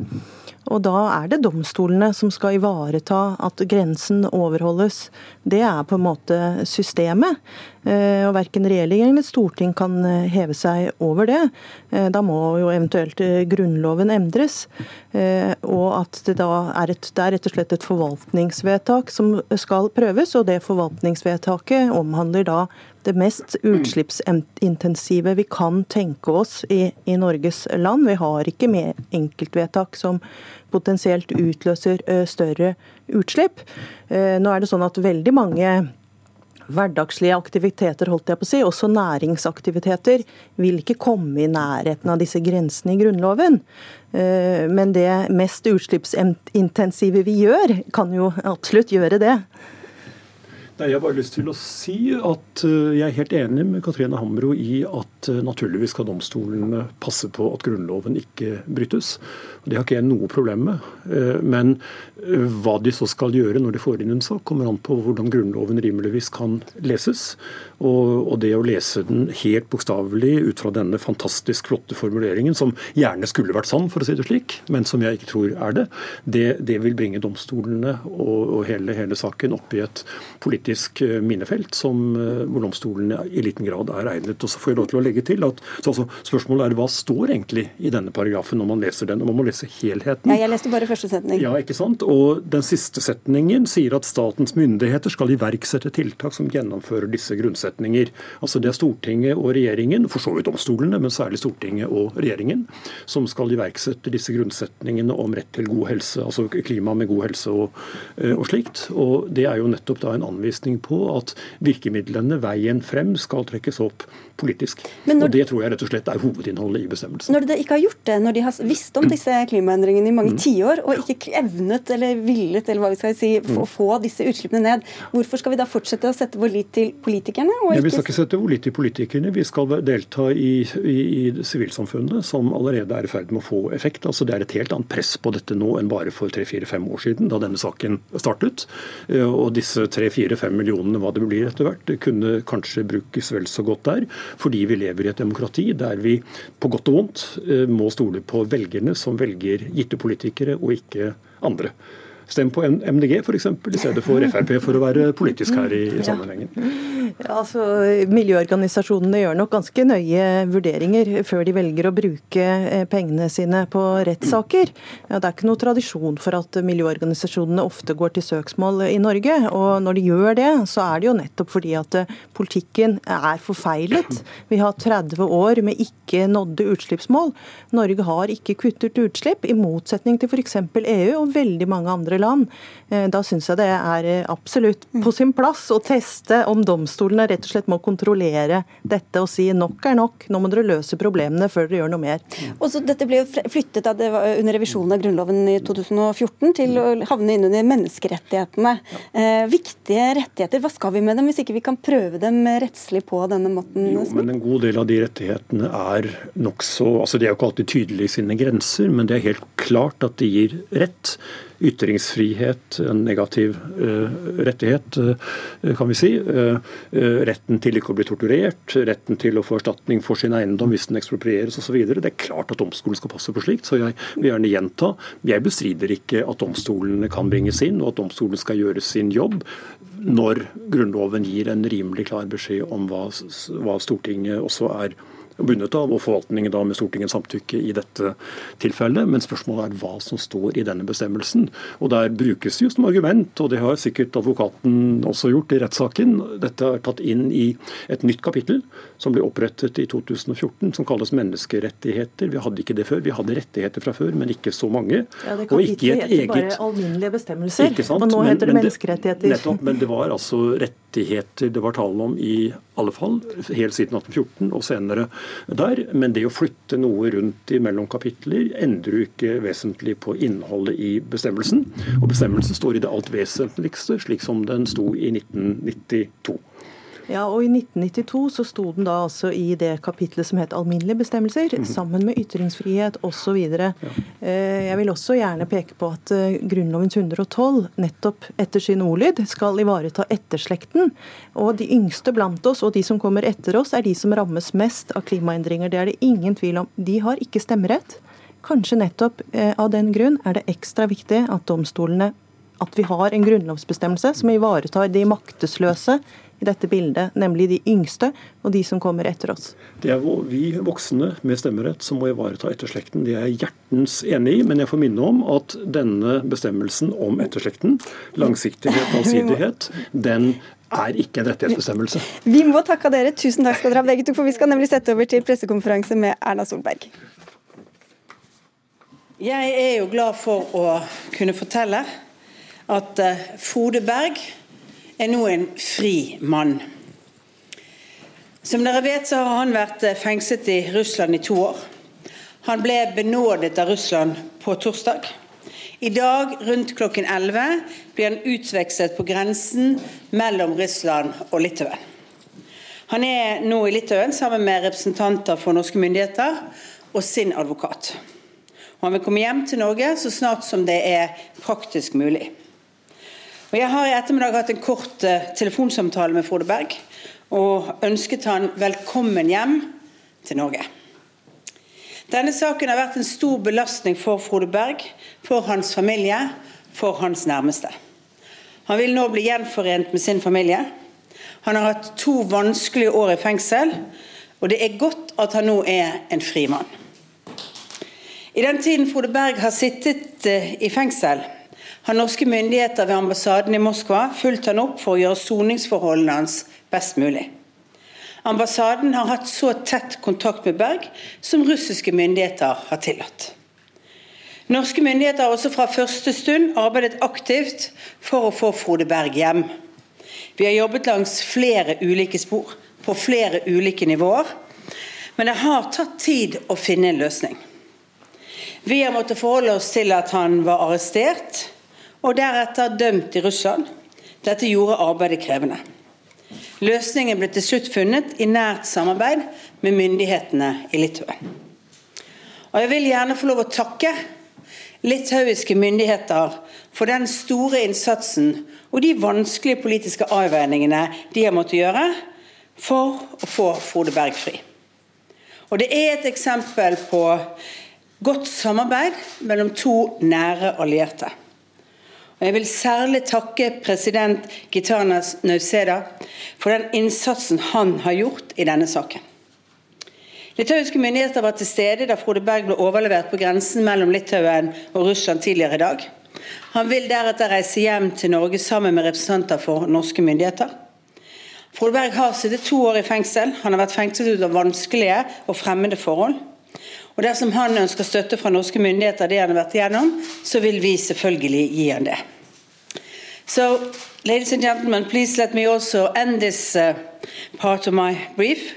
Og da er det domstolene som skal ivareta at grensen overholdes. Det er på en måte systemet. Eh, og verken regjering eller storting kan eh, heve seg over det. Eh, da må jo eventuelt Grunnloven endres. Og at det da er, et, det er rett og slett et forvaltningsvedtak som skal prøves, og det forvaltningsvedtaket omhandler da det mest utslippsintensive vi kan tenke oss i, i Norges land. Vi har ikke med enkeltvedtak som potensielt utløser større utslipp. Nå er det sånn at veldig mange hverdagslige aktiviteter, holdt jeg på å si, også næringsaktiviteter, vil ikke komme i nærheten av disse grensene i Grunnloven. Eh, men det mest utslippsintensive vi gjør, kan jo absolutt gjøre det. Nei, Jeg har bare lyst til å si at eh, jeg er helt enig med Katrine Hambro i at eh, naturligvis skal domstolene passe på at Grunnloven ikke brytes. Det har ikke jeg noe problem med. Men hva de så skal gjøre når de får inn en sak, kommer an på hvordan Grunnloven rimeligvis kan leses. Og, og det å lese den helt bokstavelig ut fra denne fantastisk flotte formuleringen, som gjerne skulle vært sann, for å si det slik, men som jeg ikke tror er det, det, det vil bringe domstolene og, og hele, hele, saken opp i et politisk eh, minnefelt som, eh, hvor domstolene i liten grad er egnet. Og så får jeg lov til å legge til at altså, Spørsmålet er hva står egentlig i denne paragrafen når man leser den? og Man må lese helheten. Ja, jeg leste bare første setning. Ja, ikke sant? Og Den siste setningen sier at statens myndigheter skal iverksette tiltak som gjennomfører disse grunnsetningene forutsetninger. Altså Det er Stortinget og regjeringen, for så vidt domstolene, men særlig Stortinget og regjeringen, som skal iverksette disse grunnsetningene om rett til god helse, altså klima med god helse og, eh, og slikt. Og Det er jo nettopp da en anvisning på at virkemidlene, veien frem, skal trekkes opp politisk. Når, og Det tror jeg rett og slett er hovedinnholdet i bestemmelsen. Når de ikke har gjort det, når de har visst om disse klimaendringene i mange mm. tiår, og ikke evnet eller villet eller hva vi skal si, mm. å få disse utslippene ned, hvorfor skal vi da fortsette å sette vår lit til politikerne? Ja, vi skal ikke sette lit til politikerne. Vi skal delta i, i, i sivilsamfunnet, som allerede er i ferd med å få effekt. Altså, det er et helt annet press på dette nå enn bare for tre-fire-fem år siden, da denne saken startet. Eh, og disse tre-fire-fem millionene, hva det blir etter hvert, kunne kanskje brukes vel så godt der. Fordi vi lever i et demokrati der vi på godt og vondt eh, må stole på velgerne som velger gitte politikere, og ikke andre. Stem på MDG f.eks. i stedet for Frp, for å være politisk her i, i sammenhengen. Ja, altså, miljøorganisasjonene gjør nok ganske nøye vurderinger før de velger å bruke eh, pengene sine på rettssaker. Ja, det er ikke noe tradisjon for at miljøorganisasjonene ofte går til søksmål i Norge. Og når de gjør det, så er det jo nettopp fordi at eh, politikken er forfeilet. Vi har 30 år med ikke nådde utslippsmål. Norge har ikke kuttet utslipp, i motsetning til f.eks. EU og veldig mange andre land. Eh, da syns jeg det er absolutt på sin plass å teste om domstolene rett og slett må kontrollere dette og si nok er nok, nå må dere løse problemene før dere gjør noe mer. Og så dette ble jo flyttet under revisjonen av Grunnloven i 2014 til å havne inn under menneskerettighetene. Eh, viktige rettigheter, hva skal vi med dem hvis ikke vi kan prøve dem rettslig på denne måten? Jo, men En god del av de rettighetene er nokså altså De er jo ikke alltid tydelige i sine grenser, men det er helt klart at de gir rett ytringsfrihet, en negativ uh, rettighet, uh, kan vi si. Uh, retten til ikke å bli torturert, retten til å få erstatning for sin eiendom hvis den eksproprieres osv. Det er klart at domstolen skal passe på slikt, så jeg vil gjerne gjenta. Jeg bestrider ikke at domstolene kan bringes inn, og at domstolen skal gjøre sin jobb når Grunnloven gir en rimelig klar beskjed om hva, hva Stortinget også er bundet av, og forvaltningen da med Stortingets samtykke i dette tilfellet. Men spørsmålet er hva som står i denne bestemmelsen. Og Der brukes det jo som argument, og det har sikkert advokaten også gjort i rettssaken. Dette er tatt inn i et nytt kapittel som ble opprettet i 2014, som kalles menneskerettigheter. Vi hadde ikke det før. Vi hadde rettigheter fra før, men ikke så mange. Ja, det kapittelet heter eget... bare alminnelige bestemmelser, og nå heter det menneskerettigheter. Nettopp, men det var altså rettigheter det var tale om i alle fall, helt siden 1814 og senere der. Men det å flytte noe rundt mellom kapitler endrer jo ikke vesentlig på innholdet i bestemmelsen. Og bestemmelsen står i det alt vesentligste, slik som den sto i 1992. Ja, og I 1992 så sto den da altså i det kapitlet som het alminnelige bestemmelser, mm -hmm. sammen med ytringsfrihet osv. Ja. Eh, jeg vil også gjerne peke på at eh, Grunnlovens 112 nettopp etter sin ordlyd skal ivareta etterslekten. Og de yngste blant oss og de som kommer etter oss, er de som rammes mest av klimaendringer. Det er det ingen tvil om. De har ikke stemmerett. Kanskje nettopp eh, av den grunn er det ekstra viktig at domstolene at vi har en grunnlovsbestemmelse som ivaretar de maktesløse i dette bildet, nemlig de yngste og de som kommer etter oss. Det er vi voksne med stemmerett som må ivareta etterslekten. Det er jeg hjertens enig i, men jeg får minne om at denne bestemmelsen om etterslekten, langsiktighet og allsidighet, den er ikke en rettighetsbestemmelse. Vi må takke dere. Tusen takk skal dere ha begge to, for vi skal nemlig sette over til pressekonferanse med Erna Solberg. Jeg er jo glad for å kunne fortelle at eh, Frode Berg er nå en fri mann. Som dere vet, så har han vært eh, fengslet i Russland i to år. Han ble benådet av Russland på torsdag. I dag rundt klokken 11 blir han utvekslet på grensen mellom Russland og Litauen. Han er nå i Litauen sammen med representanter for norske myndigheter og sin advokat. Og han vil komme hjem til Norge så snart som det er praktisk mulig. Og jeg har i ettermiddag hatt en kort uh, telefonsamtale med Frode Berg og ønsket han velkommen hjem til Norge. Denne saken har vært en stor belastning for Frode Berg, for hans familie, for hans nærmeste. Han vil nå bli gjenforent med sin familie. Han har hatt to vanskelige år i fengsel, og det er godt at han nå er en fri mann. I den tiden Frode Berg har sittet uh, i fengsel, har norske myndigheter ved ambassaden i Moskva fulgt han opp for å gjøre soningsforholdene hans best mulig. Ambassaden har hatt så tett kontakt med Berg som russiske myndigheter har tillatt. Norske myndigheter har også fra første stund arbeidet aktivt for å få Frode Berg hjem. Vi har jobbet langs flere ulike spor, på flere ulike nivåer. Men det har tatt tid å finne en løsning. Vi har måttet forholde oss til at han var arrestert, og deretter dømt i Russland. Dette gjorde arbeidet krevende. Løsningen ble til slutt funnet i nært samarbeid med myndighetene i Litauen. Og Jeg vil gjerne få lov å takke litauiske myndigheter for den store innsatsen og de vanskelige politiske avveiningene de har måttet gjøre for å få Frode Berg fri. Og Det er et eksempel på godt samarbeid mellom to nære allierte. Og Jeg vil særlig takke president Gitanas Nauseda for den innsatsen han har gjort i denne saken. Litauiske myndigheter var til stede da Frode Berg ble overlevert på grensen mellom Litauen og Russland tidligere i dag. Han vil deretter reise hjem til Norge sammen med representanter for norske myndigheter. Frode Berg har sittet to år i fengsel. Han har vært fengslet ut av vanskelige og fremmede forhold. Og Dersom han ønsker støtte fra norske myndigheter, det han har vært igjennom, så vil vi selvfølgelig gi han det. So, ladies and gentlemen, please let me also end this uh, part of my brief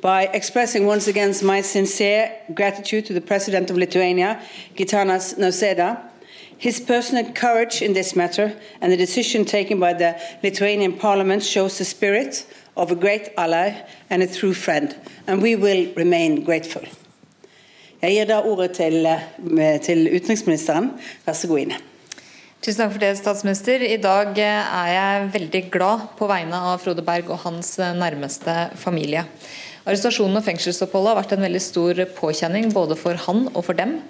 by expressing once again my sincere gratitude to the President of Lithuania, Gitanas Nausėda, his personal courage in this matter and the decision taken by the Lithuanian Parliament shows the spirit of a great ally and a true friend, and we will remain grateful. Jeg gir da ordet til, eh, til utenriksministeren. Vær så god, Ine. Tusen takk for det, statsminister. I dag er jeg veldig glad på vegne av Frode Berg og hans nærmeste familie. Arrestasjonen og fengselsoppholdet har vært en veldig stor påkjenning både for han og for dem.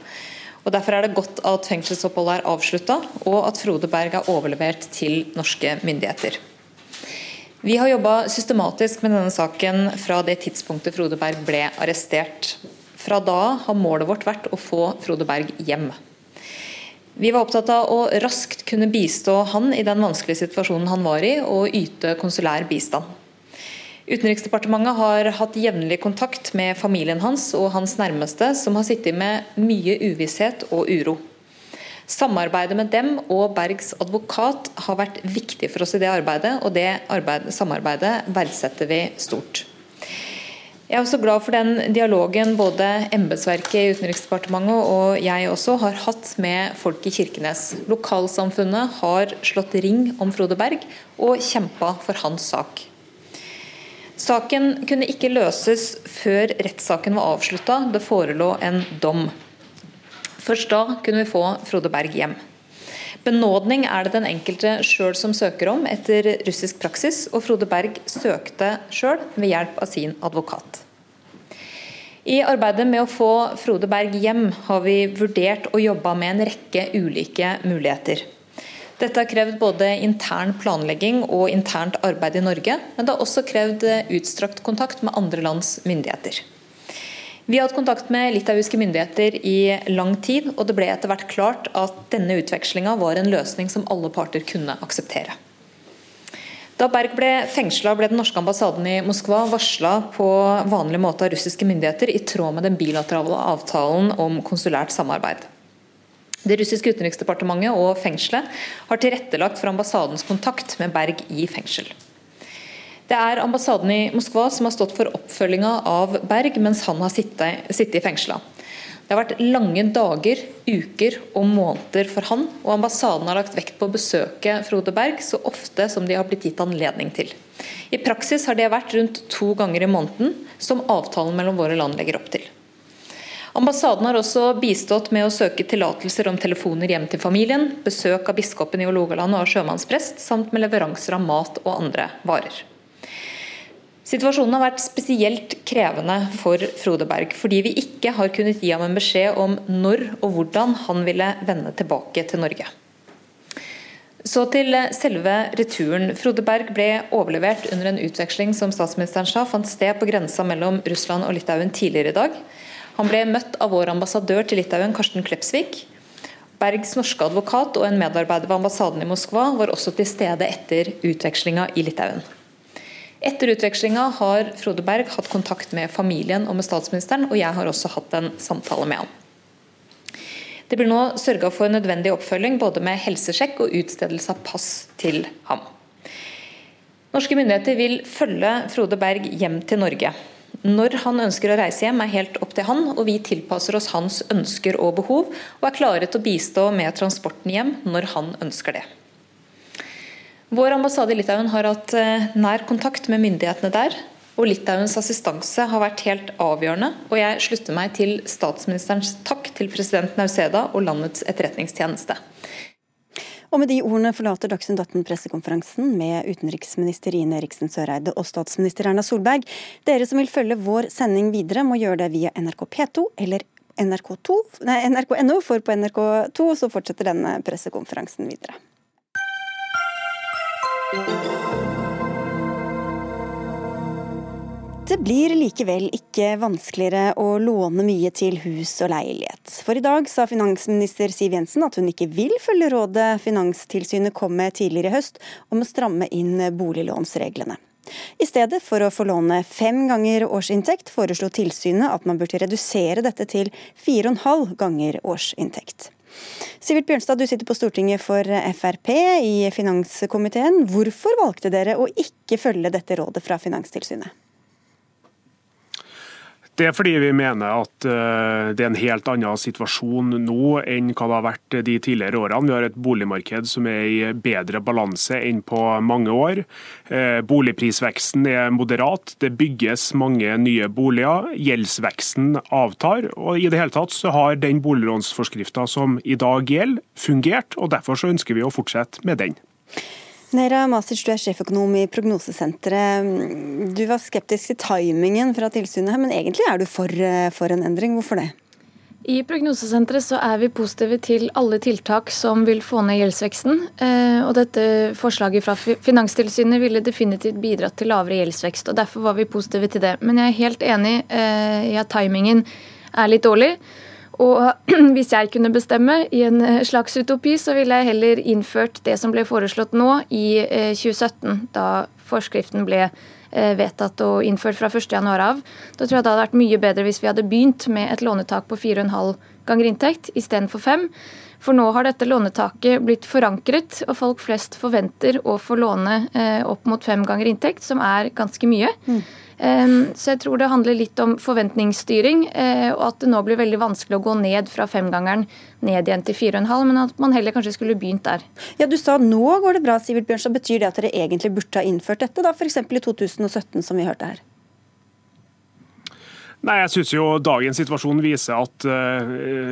Og Derfor er det godt at fengselsoppholdet er avslutta, og at Frode Berg er overlevert til norske myndigheter. Vi har jobba systematisk med denne saken fra det tidspunktet Frode Berg ble arrestert. Fra da har målet vårt vært å få Frode Berg hjem. Vi var opptatt av å raskt kunne bistå han i den vanskelige situasjonen han var i, og yte konsulær bistand. Utenriksdepartementet har hatt jevnlig kontakt med familien hans og hans nærmeste, som har sittet med mye uvisshet og uro. Samarbeidet med dem og Bergs advokat har vært viktig for oss i det arbeidet, og det arbeidet, samarbeidet verdsetter vi stort. Jeg er også glad for den dialogen både embetsverket i Utenriksdepartementet og jeg også har hatt med folk i Kirkenes. Lokalsamfunnet har slått ring om Frode Berg og kjempa for hans sak. Saken kunne ikke løses før rettssaken var avslutta. Det forelå en dom. Først da kunne vi få Frode Berg hjem. Benådning er det den enkelte sjøl som søker om etter russisk praksis, og Frode Berg søkte sjøl ved hjelp av sin advokat. I arbeidet med å få Frode Berg hjem har vi vurdert og jobba med en rekke ulike muligheter. Dette har krevd både intern planlegging og internt arbeid i Norge, men det har også krevd utstrakt kontakt med andre lands myndigheter. Vi har hatt kontakt med litauiske myndigheter i lang tid, og det ble etter hvert klart at denne utvekslinga var en løsning som alle parter kunne akseptere. Da Berg ble fengsla, ble den norske ambassaden i Moskva varsla på vanlig måte av russiske myndigheter, i tråd med den bilaterale avtalen om konsulært samarbeid. Det russiske utenriksdepartementet og fengselet har tilrettelagt for ambassadens kontakt med Berg i fengsel. Det er ambassaden i Moskva som har stått for oppfølginga av Berg mens han har sittet, sittet i fengsla. Det har vært lange dager, uker og måneder for han, og ambassaden har lagt vekt på å besøke Frode Berg så ofte som de har blitt gitt anledning til. I praksis har det vært rundt to ganger i måneden, som avtalen mellom våre land legger opp til. Ambassaden har også bistått med å søke tillatelser om telefoner hjem til familien, besøk av biskopen i Hålogaland og av sjømannsprest, samt med leveranser av mat og andre varer. Situasjonen har vært spesielt krevende for Frode Berg, fordi vi ikke har kunnet gi ham en beskjed om når og hvordan han ville vende tilbake til Norge. Så til selve returen. Frode Berg ble overlevert under en utveksling som statsministeren sa fant sted på grensa mellom Russland og Litauen tidligere i dag. Han ble møtt av vår ambassadør til Litauen, Karsten Klepsvik. Bergs norske advokat og en medarbeider ved ambassaden i Moskva var også til stede etter utvekslinga i Litauen. Etter utvekslinga har Frode Berg hatt kontakt med familien og med statsministeren, og jeg har også hatt en samtale med han. Det blir nå sørga for nødvendig oppfølging både med helsesjekk og utstedelse av pass til ham. Norske myndigheter vil følge Frode Berg hjem til Norge. Når han ønsker å reise hjem er helt opp til han, og vi tilpasser oss hans ønsker og behov, og er klare til å bistå med transporten hjem når han ønsker det. Vår ambassade i Litauen har hatt eh, nær kontakt med myndighetene der. Og Litauens assistanse har vært helt avgjørende. Og jeg slutter meg til statsministerens takk til president Nauseda og landets etterretningstjeneste. Og med de ordene forlater Dagsnytt 18 pressekonferansen med utenriksminister Ine Eriksen Søreide og statsminister Erna Solberg. Dere som vil følge vår sending videre, må gjøre det via NRK P2 eller NRK2, nei, NRK.no, for på NRK2 så fortsetter denne pressekonferansen videre. Det blir likevel ikke vanskeligere å låne mye til hus og leilighet. For i dag sa finansminister Siv Jensen at hun ikke vil følge rådet Finanstilsynet kom med tidligere i høst om å stramme inn boliglånsreglene. I stedet for å få låne fem ganger årsinntekt, foreslo tilsynet at man burde redusere dette til fire og en halv ganger årsinntekt. Sivert Bjørnstad, du sitter på Stortinget for Frp i finanskomiteen. Hvorfor valgte dere å ikke følge dette rådet fra Finanstilsynet? Det er fordi vi mener at eh, det er en helt annen situasjon nå enn hva det har vært de tidligere årene. Vi har et boligmarked som er i bedre balanse enn på mange år. Eh, boligprisveksten er moderat, det bygges mange nye boliger. Gjeldsveksten avtar. og I det hele tatt så har den boliglånsforskrifta som i dag gjelder, fungert. og Derfor så ønsker vi å fortsette med den. Nera Masic, du er sjeføkonom i Prognosesenteret. Du var skeptisk til timingen fra tilsynet, men egentlig er du for, eh, for en endring. Hvorfor det? I Prognosesenteret så er vi positive til alle tiltak som vil få ned gjeldsveksten. Eh, og dette forslaget fra Finanstilsynet ville definitivt bidratt til lavere gjeldsvekst. og Derfor var vi positive til det. Men jeg er helt enig eh, i at timingen er litt dårlig. Og hvis jeg kunne bestemme i en eh, slags utopi, så ville jeg heller innført det som ble foreslått nå i 2017, eh, da forskriften ble eh, vedtatt og innført fra 1.1 av. Da tror jeg det hadde vært mye bedre hvis vi hadde begynt med et lånetak på 4,5 ganger inntekt istedenfor 5. For nå har dette lånetaket blitt forankret, og folk flest forventer å få låne opp mot fem ganger inntekt, som er ganske mye. Mm. Så jeg tror det handler litt om forventningsstyring, eh, og at det nå blir veldig vanskelig å gå ned fra femgangeren ned igjen til 4,5, men at man heller kanskje skulle begynt der. Ja, Du sa nå går det bra, Sivert Bjørnstad. Betyr det at dere egentlig burde ha innført dette, da f.eks. i 2017, som vi hørte her? Nei, jeg synes jo Dagens situasjon viser at uh,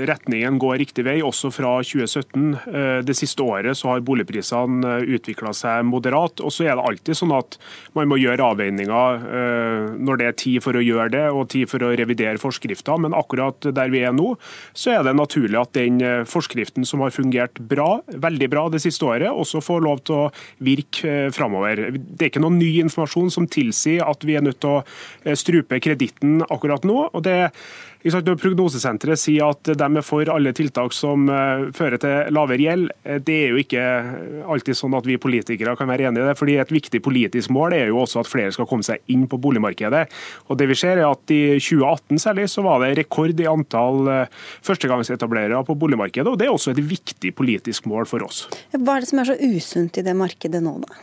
retningen går riktig vei, også fra 2017. Uh, eh, det siste året så har boligprisene eh, utvikla seg moderat. og så er det alltid sånn at Man må gjøre avveininger når det er tid for å gjøre det og tid for å revidere forskrifter. Men akkurat der vi er nå, så er det naturlig at den forskriften som har fungert bra, veldig bra det siste året, også får lov til å virke framover. Det er ikke noen ny informasjon som tilsier at vi er nødt til å strupe kreditten akkurat akkurat nå. og det når Prognosesenteret sier at de er for alle tiltak som eh, fører til lavere gjeld, eh, det er jo ikke alltid sånn at vi politikere kan være enig i det. fordi Et viktig politisk mål er jo også at flere skal komme seg inn på boligmarkedet. Og det vi ser er at I 2018 særlig så var det rekord i antall eh, førstegangsetablerere på boligmarkedet. og Det er også et viktig politisk mål for oss. Hva er det som er så usunt i det markedet nå, da?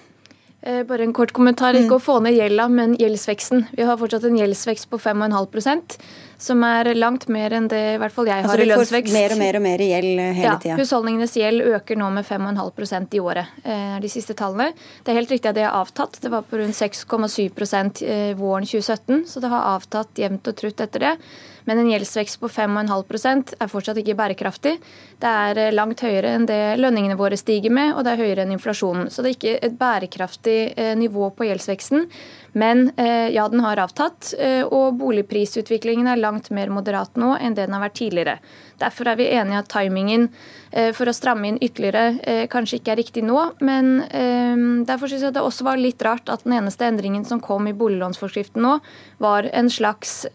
Eh, bare en kort kommentar. Ikke mm. å få ned gjelda, men gjeldsveksten. Vi har fortsatt en gjeldsvekst på 5,5% som er langt mer enn det i hvert fall jeg altså, har i lønnsvekst. Mer og mer og mer gjeld eh, hele ja, tida. Husholdningenes gjeld øker nå med 5,5% i året, eh, de siste tallene. Det er helt riktig at det har avtatt. Det var på rundt 6,7% våren 2017, så det har avtatt jevnt og trutt etter det. Men en gjeldsvekst på 5,5% er fortsatt ikke bærekraftig. Det er eh, langt høyere enn det lønningene våre stiger med, og det er høyere enn inflasjonen. Så det er ikke et bærekraftig eh, nivå på gjeldsveksten. Men eh, ja, den har avtatt, og boligprisutviklingen er langt mer moderat nå enn det den har vært tidligere. Derfor er vi enige at timingen for å stramme inn ytterligere kanskje ikke er riktig nå. Men derfor syns jeg det også var litt rart at den eneste endringen som kom i boliglånsforskriften nå, var en slags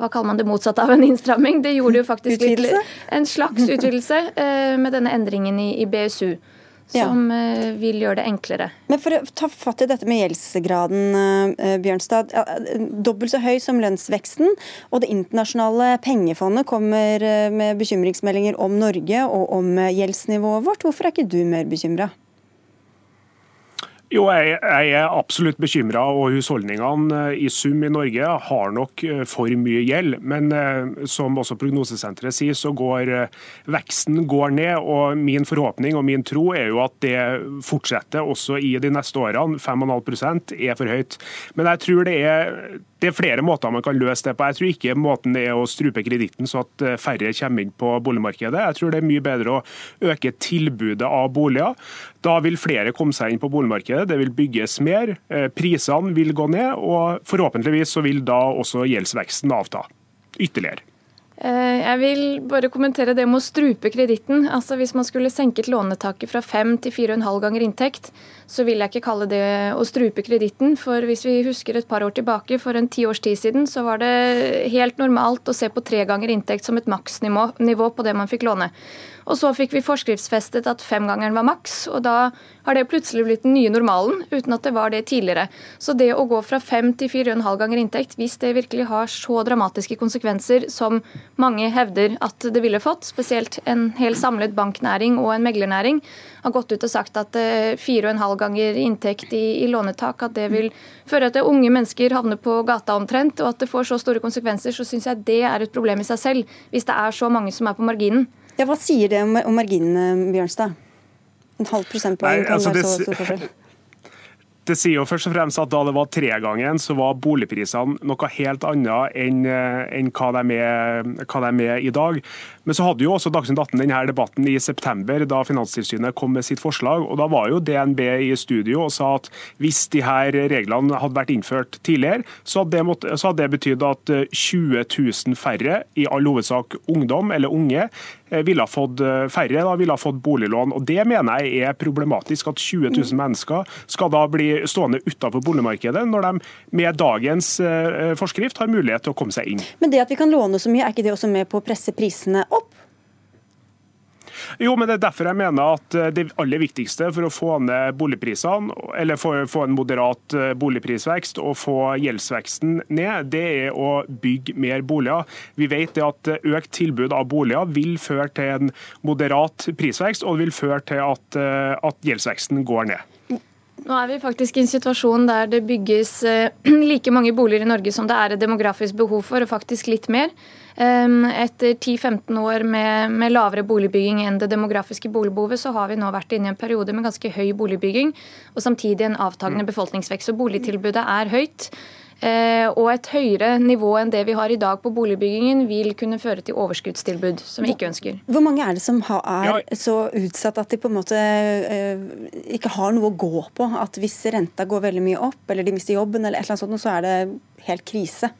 hva kaller man det motsatte av en innstramming? Det gjorde jo faktisk litt, en slags utvidelse eh, med denne endringen i, i BSU. Som ja. Eh, vil gjøre det enklere. Men For å ta fatt i dette med gjeldsgraden, eh, Bjørnstad. Dobbelt så høy som lønnsveksten. Og Det internasjonale pengefondet kommer med bekymringsmeldinger om Norge og om gjeldsnivået vårt. Hvorfor er ikke du mer bekymra? Jo, jeg, er absolutt bekymra, og husholdningene eh, i sum i Norge har nok eh, for mye gjeld. Men eh, som også prognosesenteret sier, så går veksten går ned. og Min forhåpning og min tro er jo at det fortsetter også i de neste årene. 5,5% er for høyt. Men jeg tror det er det er flere måter man kan løse det på. Jeg tror ikke måten er å strupe kreditten så at eh, færre kommer inn på boligmarkedet. Jeg tror det er mye bedre å øke tilbudet av boliger. Da vil flere komme seg inn på boligmarkedet, det vil bygges mer, eh, prisene vil gå ned, og forhåpentligvis så vil da også gjeldsveksten avta ytterligere. Eh, jeg vil bare kommentere det med å strupe kreditten. Altså Hvis man skulle senket lånetaket fra fem til 4,5 ganger inntekt, så vil jeg ikke kalle det å strupe kreditten. For hvis vi husker et par år tilbake, for en ti års tid siden, så var det helt normalt å se på tre ganger inntekt som et maksnivå på det man fikk låne. Og så fikk vi forskriftsfestet at femgangeren var maks, og da har det plutselig blitt den nye normalen, uten at det var det tidligere. Så det å gå fra fem til fire og en halv ganger inntekt, hvis det virkelig har så dramatiske konsekvenser som mange hevder at det ville fått. Spesielt en hel samlet banknæring og en meglernæring har gått ut og sagt at eh, fire og en halv ganger inntekt i, i lånetak at det vil føre til at unge mennesker havner på gata omtrent, og at det får så store konsekvenser, så syns jeg det er et problem i seg selv, hvis det er så mange som er på marginen. Ja, Hva sier det om, om marginene, Bjørnstad? En halv prosentpoeng kan altså, være så stor forskjell? Det sier jo først og fremst at Da det var tregangen, så var boligprisene noe helt annet enn, eh, enn hva, de er, hva, de er, i dag. Men så hadde jo også Dagsnytt 18 denne debatten i september, da Finanstilsynet kom med sitt forslag. og Da var jo DNB i studio og sa at hvis de her reglene hadde vært innført tidligere, så hadde det, måtte, så hadde det betydd at 20 000 færre, i all hovedsak ungdom eller unge, Eh, ville ha fått eh, færre da, ville fått boliglån. Og Det mener jeg er problematisk. At 20 000 mennesker skal da bli stående utenfor boligmarkedet, når de med dagens eh, forskrift har mulighet til å komme seg inn. Men det at vi kan låne så mye, er ikke det også med på å presse prisene opp? Jo, men det er derfor jeg mener at eh, det aller viktigste for å få ned boligprisene, eller for å få en moderat eh, boligprisvekst og få gjeldsveksten ned, det er å bygge mer boliger. Vi vet at eh, økt tilbud av boliger vil føre til en moderat prisvekst, og det vil føre til at, at gjeldsveksten går ned. Nå er vi faktisk i en situasjon der det bygges like mange boliger i Norge som det er et demografisk behov for, og faktisk litt mer. Etter 10-15 år med, med, lavere boligbygging enn det demografiske boligbehovet, så har vi nå vært inne i en periode med ganske høy boligbygging, og samtidig en avtagende mm. befolkningsvekst. Så boligtilbudet er høyt. Eh, og et høyere nivå enn det vi har i dag på boligbyggingen, vil kunne føre til overskuddstilbud, som vi ikke ønsker. Hvor mange er det som er så utsatt at de på en måte eh, ikke har noe å gå på? At hvis renta går veldig mye opp, eller de mister jobben, eller et eller annet sånt, så er det helt krise?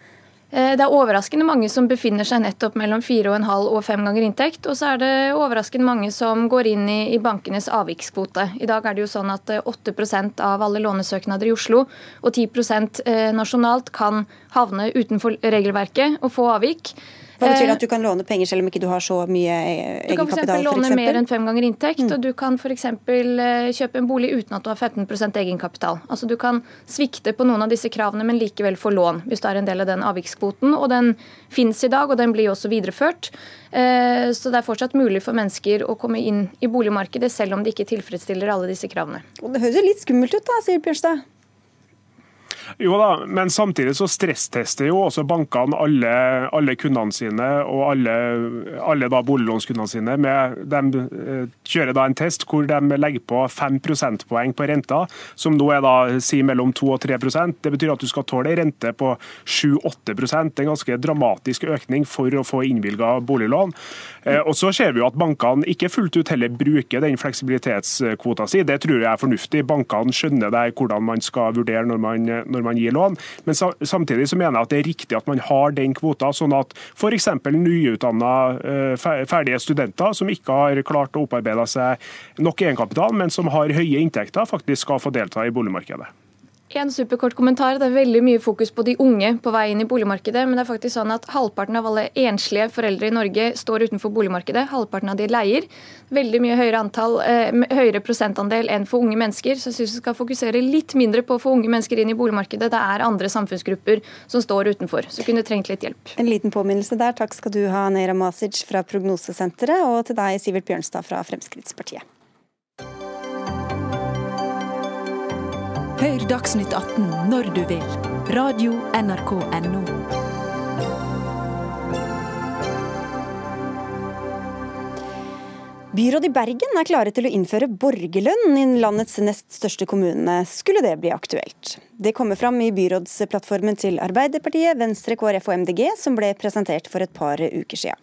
Eh, det er overraskende mange som befinner seg nettopp mellom fire og en halv og fem ganger inntekt. Og så er det overraskende mange som går inn i, i bankenes avvikskvote. I dag er det jo sånn at 8 eh, av alle lånesøknader i Oslo og 10 eh, nasjonalt kan havne utenfor regelverket og få avvik. Hva betyr det at du kan låne penger selv om ikke du har så mye egenkapital? Du kan f.eks. låne mer enn fem ganger inntekt, mm. og du kan f.eks. kjøpe en bolig uten at du har 15% egenkapital. Altså Du kan svikte på noen av disse kravene, men likevel få lån hvis du er en del av den avvikskvoten. og Den finnes i dag, og den blir også videreført. Eh, så det er fortsatt mulig for mennesker å komme inn i boligmarkedet, selv om de ikke tilfredsstiller alle disse kravene. Og Det høres litt skummelt ut da, sier Bjørnstad? Jo da, men samtidig så stresstester jo også bankene alle, alle kundene sine og alle, alle da boliglånskundene sine. Med, de eh, kjører da en test hvor de legger på 5 prosentpoeng på renta, som nå er da si mellom 2 og 3 prosent. Det betyr at du skal tåle en rente på 7-8% En ganske dramatisk økning for å få innvilga boliglån. Eh, og så ser vi jo at bankene ikke fullt ut heller bruker den fleksibilitetskvota si. Det tror jeg er fornuftig. Bankene skjønner det hvordan man skal vurdere når man, når når man gir lån. Men samtidig så mener jeg at det er riktig at man har den kvota, sånn at f.eks. nyutdanna eh, ferdige studenter som ikke har klart å opparbeide seg nok egenkapital, men som har høye inntekter, faktisk skal få delta i boligmarkedet. En superkort kommentar. Det er veldig mye fokus på de unge på vei inn i boligmarkedet. Men det er faktisk sånn at halvparten av alle enslige foreldre i Norge står utenfor boligmarkedet. Halvparten av de leier. Veldig mye høyere, antall, eh, høyere prosentandel enn for unge mennesker. Så jeg syns vi skal fokusere litt mindre på å få unge mennesker inn i boligmarkedet. Det er andre samfunnsgrupper som står utenfor. Så kunne trengt litt hjelp. En liten påminnelse der. Takk skal du ha, Neira Masic fra Prognosesenteret, og til deg, Sivert Bjørnstad fra Fremskrittspartiet. Hør Dagsnytt 18 når du vil. Radio NRK Radio.nrk.no. Byrådet i Bergen er klare til å innføre borgerlønn i landets nest største kommune, skulle det bli aktuelt. Det kommer fram i byrådsplattformen til Arbeiderpartiet, Venstre, KrF og MDG, som ble presentert for et par uker siden.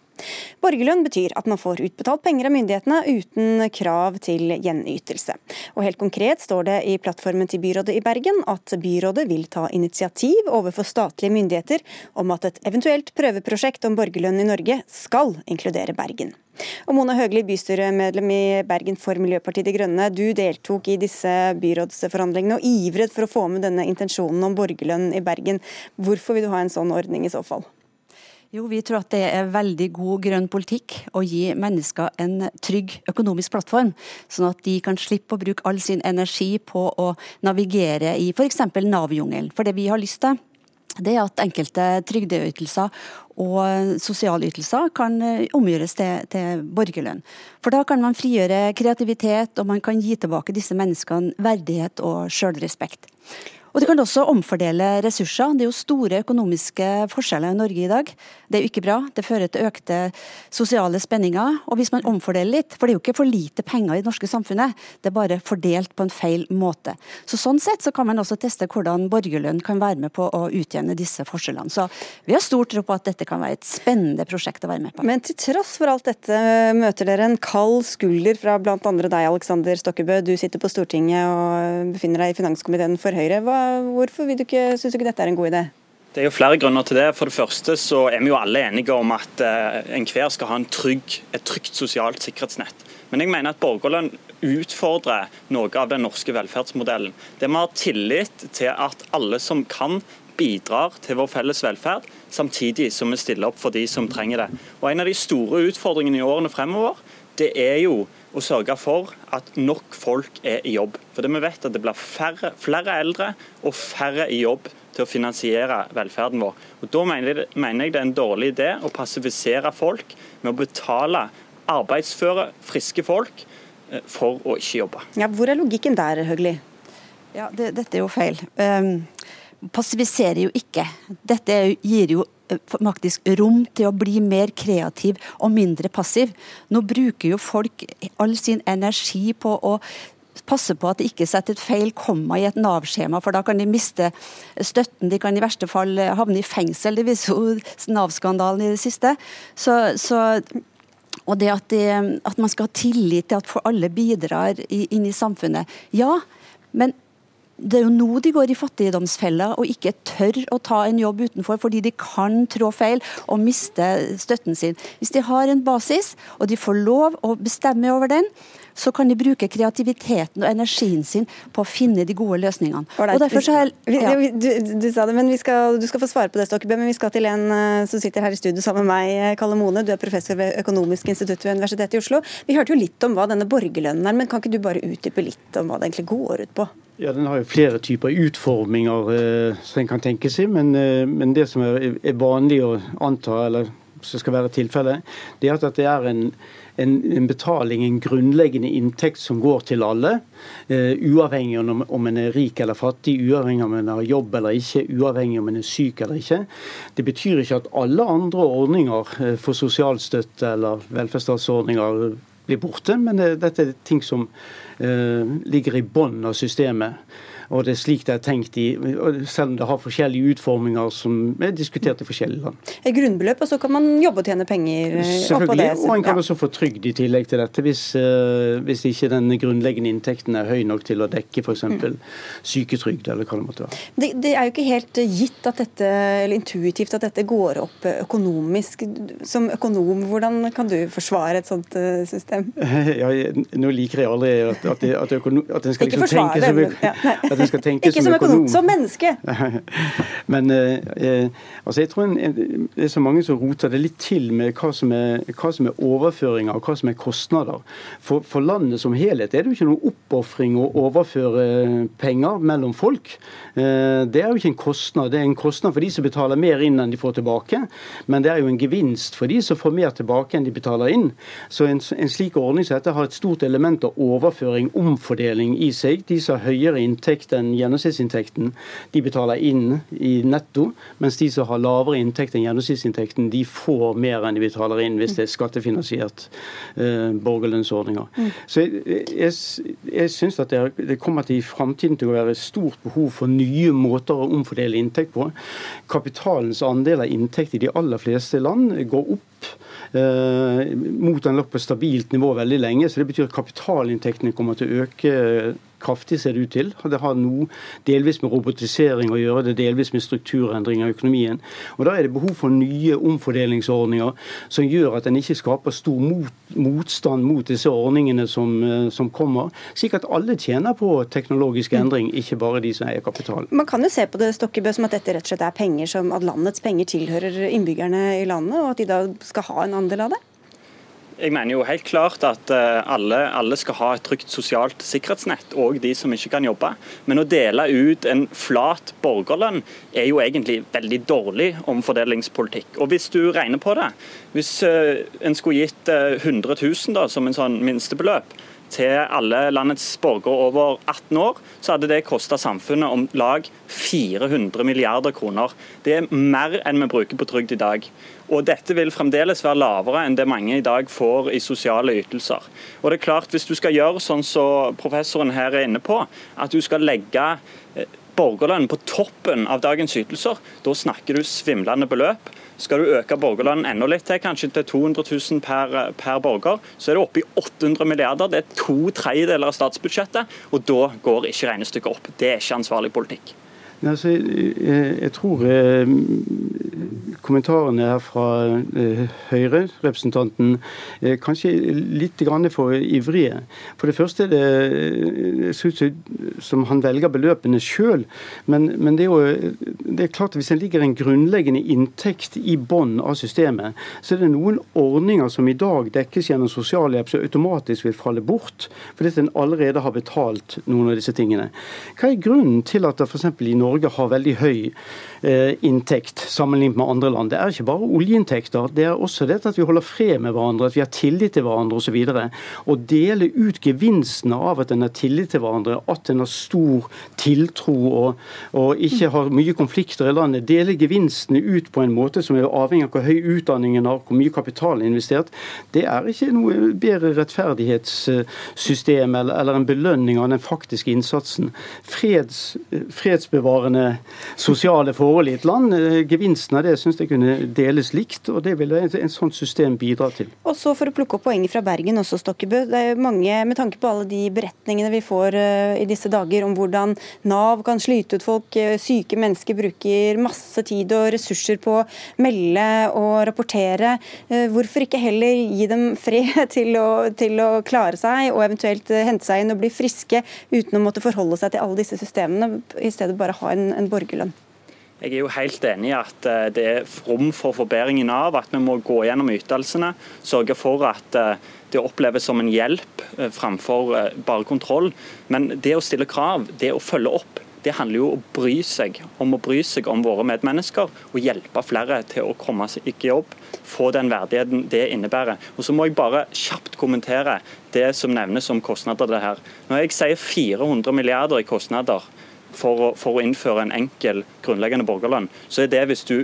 Borgerlønn betyr at man får utbetalt penger av myndighetene uten krav til gjenytelse. Og Helt konkret står det i plattformen til byrådet i Bergen at byrådet vil ta initiativ overfor statlige myndigheter om at et eventuelt prøveprosjekt om borgerlønn i Norge skal inkludere Bergen. Og Mona Høgli, bystyremedlem i Bergen for Miljøpartiet De Grønne. Du deltok i disse byrådsforhandlingene og ivret for å få med denne intensjonen om borgerlønn i Bergen. Hvorfor vil du ha en sånn ordning i så fall? Jo, Vi tror at det er veldig god grønn politikk å gi mennesker en trygg økonomisk plattform, sånn at de kan slippe å bruke all sin energi på å navigere i f.eks. Nav-jungelen. For det vi har lyst til, det er at enkelte trygdeytelser og sosialytelser kan eh, omgjøres til, til, borgerlønn. For da kan man frigjøre kreativitet, og man kan gi tilbake disse menneskene verdighet og sjølrespekt. Og Det kan også omfordele ressurser. Det er jo store økonomiske forskjeller i Norge i dag. Det er jo ikke bra. Det fører til økte sosiale spenninger. Og hvis man omfordeler litt, for det er jo ikke for lite penger i det norske samfunnet, det er bare fordelt på en feil måte. Så Sånn sett så kan man også teste hvordan borgerlønn kan være med på å utjevne disse forskjellene. Så vi har stor tro på at dette kan være et spennende prosjekt å være med på. Men til tross for alt dette møter dere en kald skulder fra bl.a. deg, Alexander Stokkebø. Du sitter på Stortinget og befinner deg i finanskomiteen for Høyre. Hva hvorfor du ikke, syns du ikke dette er en god idé? Det er jo flere grunner til det. For det første så er vi jo alle enige om at uh, enhver skal ha en trygg, et trygt sosialt sikkerhetsnett. Men jeg mener at borgerlønn utfordrer noe av den norske velferdsmodellen. Det vi har tillit til at alle som kan, bidrar til vår felles velferd, samtidig som vi stiller opp for de som trenger det. Og En av de store utfordringene i årene fremover, det er jo å sørge for at nok folk er i jobb. For det Vi vet at det blir færre, flere eldre og færre i jobb til å finansiere velferden vår. Og Da mener jeg, mener jeg det er en dårlig idé å passifisere folk med å betale arbeidsføre, friske folk eh, for å ikke jobbe. Ja, hvor er logikken der, Høgli? Ja, det, Dette er jo feil. Um, passiviserer jo ikke. Dette gir jo faktisk rom til å bli mer kreativ og mindre passiv. Nå bruker jo folk all sin energi på å passe på at de ikke setter et feil komma i et Nav-skjema, for da kan de miste støtten. De kan i verste fall havne i fengsel. Det viser jo Nav-skandalen i det siste. Så, så og det at, de, at, man skal ha tillit til at alle bidrar inn i samfunnet. Ja, men det er jo nå de går i fattigdomsfella og ikke tør å ta en jobb utenfor fordi de kan trå feil og miste støtten sin. Hvis de har en basis og de får lov å bestemme over den, så kan de bruke kreativiteten og energien sin på å finne de gode løsningene. Og derfor så jeg, ja. du, du, sa det, men skal, Du skal få svare på det, Stokkebø, men vi skal til en eh, som sitter her i studio sammen med meg, eh, Kalle Mone. Du er professor ved Økonomisk institutt ved Universitetet i Oslo. Vi hørte jo litt om hva denne borgerlønnen er, men kan ikke du bare utdype litt om hva det egentlig går ut på? Ja, Den har jo flere typer utforminger eh, som en kan tenke seg, men, eh, men det som er, er, vanlig å anta, eller som skal være tilfellet, det er at det er en en, en, betaling, en grunnleggende inntekt som går til alle. Uh, uavhengig om, om en er rik eller fattig, uavhengig om en har jobb eller ikke, uavhengig om en er syk eller ikke. Det betyr ikke at alle andre ordninger uh, for sosialstøtte eller velferdsstatsordninger blir borte, men det, dette er ting som uh, ligger i bunnen av systemet. Og det er slik det er tenkt i, selv om det har forskjellige utforminger som er diskutert i forskjellige land. Et grunnbeløp, og så kan man jobbe og tjene penger eh, oppå det? Og en kan også få trygd i tillegg til dette, hvis, uh, hvis ikke den grunnleggende inntekten er høy nok til å dekke f.eks. Mm. syketrygd, eller hva det måtte være. Det, det, er jo ikke helt gitt at dette, eller intuitivt at dette går opp økonomisk. Som økonom, hvordan kan du forsvare et sånt system? Ja, nå liker jeg aldri at, at, at, at en skal liksom tenke som, ja, at en skal tenke Ikke som økonom. Som menneske. Men eh, eh, altså jeg tror en, det er så mange som roter det litt til med hva som er, hva som er overføringer og hva som er kostnader. For, for, landet som helhet er det jo ikke noen oppofring å overføre penger mellom folk. Eh, det er jo ikke en kostnad. Det er en kostnad for de som betaler mer inn enn de får tilbake. Men det er jo en gevinst for de som får mer tilbake enn de betaler inn. Så en, en slik ordning som dette har et stort element av overføring, omfordeling i seg. De som har høyere inntekt inntekt enn gjennomsnittsinntekten, de betaler inn i netto, mens de som har lavere inntekt enn gjennomsnittsinntekten, de får mer enn de betaler inn hvis det er skattefinansiert eh, borgerlønnsordninger. Mm. Så jeg, jeg, jeg syns at det, det, kommer til i framtiden til å være stort behov for nye måter å omfordele inntekt på. Kapitalens andel av inntekt i de aller fleste land går opp. Eh, mot en lagt på stabilt nivå veldig lenge. så Det betyr at kapitalinntektene kommer til å øke kraftig, ser det ut til. Det har noe delvis med robotisering å gjøre, det delvis med strukturendring av økonomien. Og Da er det behov for nye omfordelingsordninger som gjør at en ikke skaper stor mot, motstand mot disse ordningene som, eh, som, kommer, slik at alle tjener på teknologisk mm. endring, ikke bare de som eier kapital. Man kan jo se på det Stokkebø, som at dette rett og slett er penger som at landets penger tilhører innbyggerne i landet, og at de da skal ha en andel av det? Jeg mener jo helt klart at eh, alle, alle, skal ha et trygt sosialt sikkerhetsnett, òg de som ikke kan jobbe. Men å dele ut en flat borgerlønn er jo egentlig veldig dårlig omfordelingspolitikk. Og hvis du regner på det, hvis eh, en skulle gitt 100 000 da, som en sånn minstebeløp, til alle landets borgere over 18 år, så hadde det kosta samfunnet om lag 400 milliarder kroner. Det er mer enn vi bruker på trygd i dag. Og dette vil fremdeles være lavere enn det mange i dag får i sosiale ytelser. Og det er klart, Hvis du skal gjøre sånn som professoren her er inne på, at du skal legge eh, borgerlønn på toppen av dagens ytelser, da snakker du svimlende beløp. Skal du øke borgerlønnen enda litt til, kanskje til 200 000 per, per borger, så er det oppe i 800 milliarder. Det er to tredjedeler av statsbudsjettet, og da går ikke regnestykket opp. Det er ikke ansvarlig politikk. Altså, jeg, jeg, tror eh, kommentarene her fra eh, Høyre-representanten eh, kanskje litt for ivrige. For det første er det synes jeg, som han velger beløpene sjøl. Men, men det, er jo, det er klart at hvis en ligger en grunnleggende inntekt i bånn av systemet, så er det noen ordninger som i dag dekkes gjennom sosialhjelp, som automatisk vil falle bort. Fordi en allerede har betalt noen av disse tingene. Hva er grunnen til at det f.eks. i Norge Norge har veldig høy inntekt sammenlignet med andre land. Det er ikke bare oljeinntekter, det er også det at vi holder fred med hverandre, at vi har tillit til hverandre osv. Å dele ut gevinstene av at en har tillit til hverandre, at en har stor tiltro og, og ikke har mye konflikter i landet, dele gevinstene ut på en måte som er avhengig av hvor høy utdanningen har, hvor mye kapital er investert, det er ikke noe bedre rettferdighetssystem eller, eller en belønning av den faktiske innsatsen. Freds, fredsbevarende sosiale forhold i et land. Eh, gevinsten av det syns jeg kunne deles likt, og det ville en, en sånt system bidra til. Og så For å plukke opp poenget fra Bergen også, Stokkebø. Det er mange, Med tanke på alle de beretningene vi får uh, i disse dager om hvordan Nav kan slite ut folk, uh, syke mennesker bruker masse tid og ressurser på å melde og rapportere. Hvorfor ikke heller gi dem fred til å, til å klare seg og eventuelt hente seg inn og bli friske uten å måtte forholde seg til alle disse systemene, i stedet bare ha en, en borgerlønn? Jeg er jo helt enig i at eh, det er rom for forbedring i Nav. At vi må gå gjennom ytelsene. Sørge for at eh, det oppleves som en hjelp eh, framfor bare kontroll. Men det å stille krav, det å følge opp, det handler jo om å bry seg om å bry seg om våre medmennesker og hjelpe flere til å komme seg i jobb, få den verdigheten det innebærer. Og Så må jeg bare kjapt kommentere det som nevnes om kostnader. det her. Når jeg sier 400 milliarder i kostnader for å, for å innføre en enkel grunnleggende borgerlønn, så er det hvis du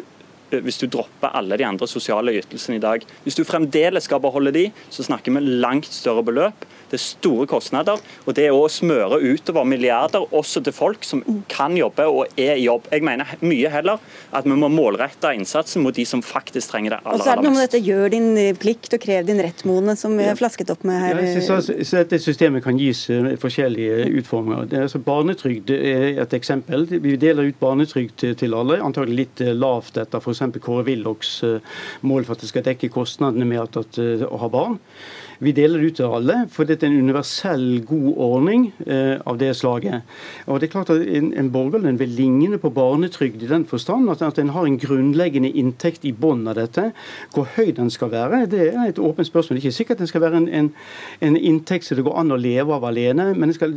hvis du dropper alle de andre sosiale ytelsene i dag. Hvis du fremdeles skal beholde de, så snakker vi langt større beløp. Det er store kostnader, og det er å smøre utover milliarder også til folk som kan jobbe og er i jobb. Jeg mener mye heller at vi må målrette innsatsen mot de som faktisk trenger det aller, mest. Og så er det noe med dette gjør din plikt og krev din rett, Mone, som vi har flasket opp med her. Ja, så, så, så dette systemet kan gis uh, forskjellige utforminger. Det er altså Barnetrygd er et eksempel. Vi deler ut barnetrygd til, alle, antagelig litt lavt etter f.eks. Kåre Willochs mål for at det skal dekke kostnadene med at, at, å ha barn. Vi deler det ut til alle, for dette er en universell, god ordning eh, av det slaget. Og det er klart at En, en borgerlønn vil ligne på barnetrygd i den forstand at, at en har en grunnleggende inntekt i bunnen av dette. Hvor høy den skal være, det er et åpent spørsmål. Det er ikke sikkert den skal være en, en, en inntekt som det går an å leve av alene, men den skal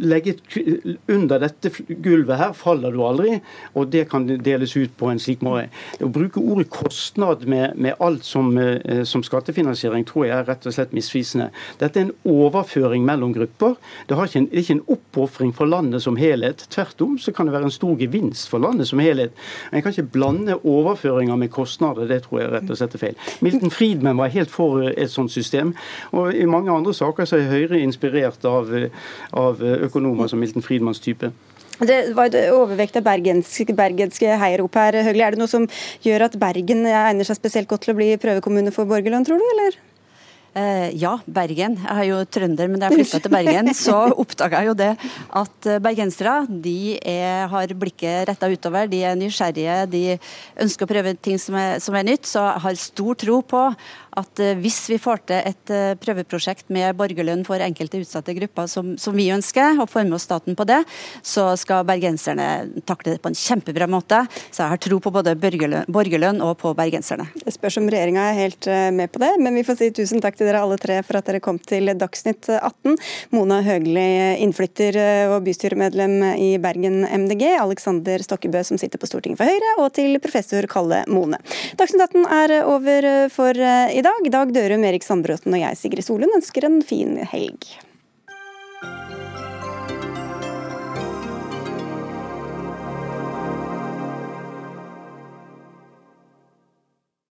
legge under dette gulvet her faller du aldri, og det kan deles ut på en slik måte. Å bruke ordet kostnad med, med alt som, eh, som skattefinansiering tror jeg er rett rett og slett misvisende. Dette er en overføring mellom grupper. Det, ikke en, det er ikke en oppofring for landet som helhet. Tvert om så kan det være en stor gevinst for landet som helhet. En kan ikke blande overføringer med kostnader. Det tror jeg rett og slett er feil. Milton Friedman var helt for et sånt system. Og i mange andre saker så er Høyre inspirert av, av økonomer som Milton Friedmans type. Det var et overvekt av bergenske, bergenske heiarop her. Høgli. Er det noe som gjør at Bergen egner seg spesielt godt til å bli prøvekommune for borgerlønn, tror du? eller? Eh, ja, Bergen. Jeg er jo trønder, men da jeg flytta til Bergen, så oppdaga jeg jo det at eh, bergensere de er, har blikket retta utover. De er nysgjerrige, de ønsker å prøve ting som er, som er nytt. Så jeg har stor tro på at eh, hvis vi får til et eh, prøveprosjekt med borgerlønn for enkelte utsatte grupper som, som vi ønsker, og får med oss staten på det, så skal bergenserne takle det på en kjempebra måte. Så jeg har tro på både borgerlønn, og på bergenserne. Det spørs om regjeringa er helt med på det, men vi får si tusen takk til dere alle tre for at dere kom til Dagsnytt 18. Mona Høgli, innflytter og bystyremedlem i Bergen MDG. Alexander Stokkebø, som sitter på Stortinget for Høyre. Og til professor Kalle Mone. Dagsnytt 18 er over for i dag. Dag Dørum, Erik Sandbråten og jeg, Sigrid Solund, ønsker en fin helg.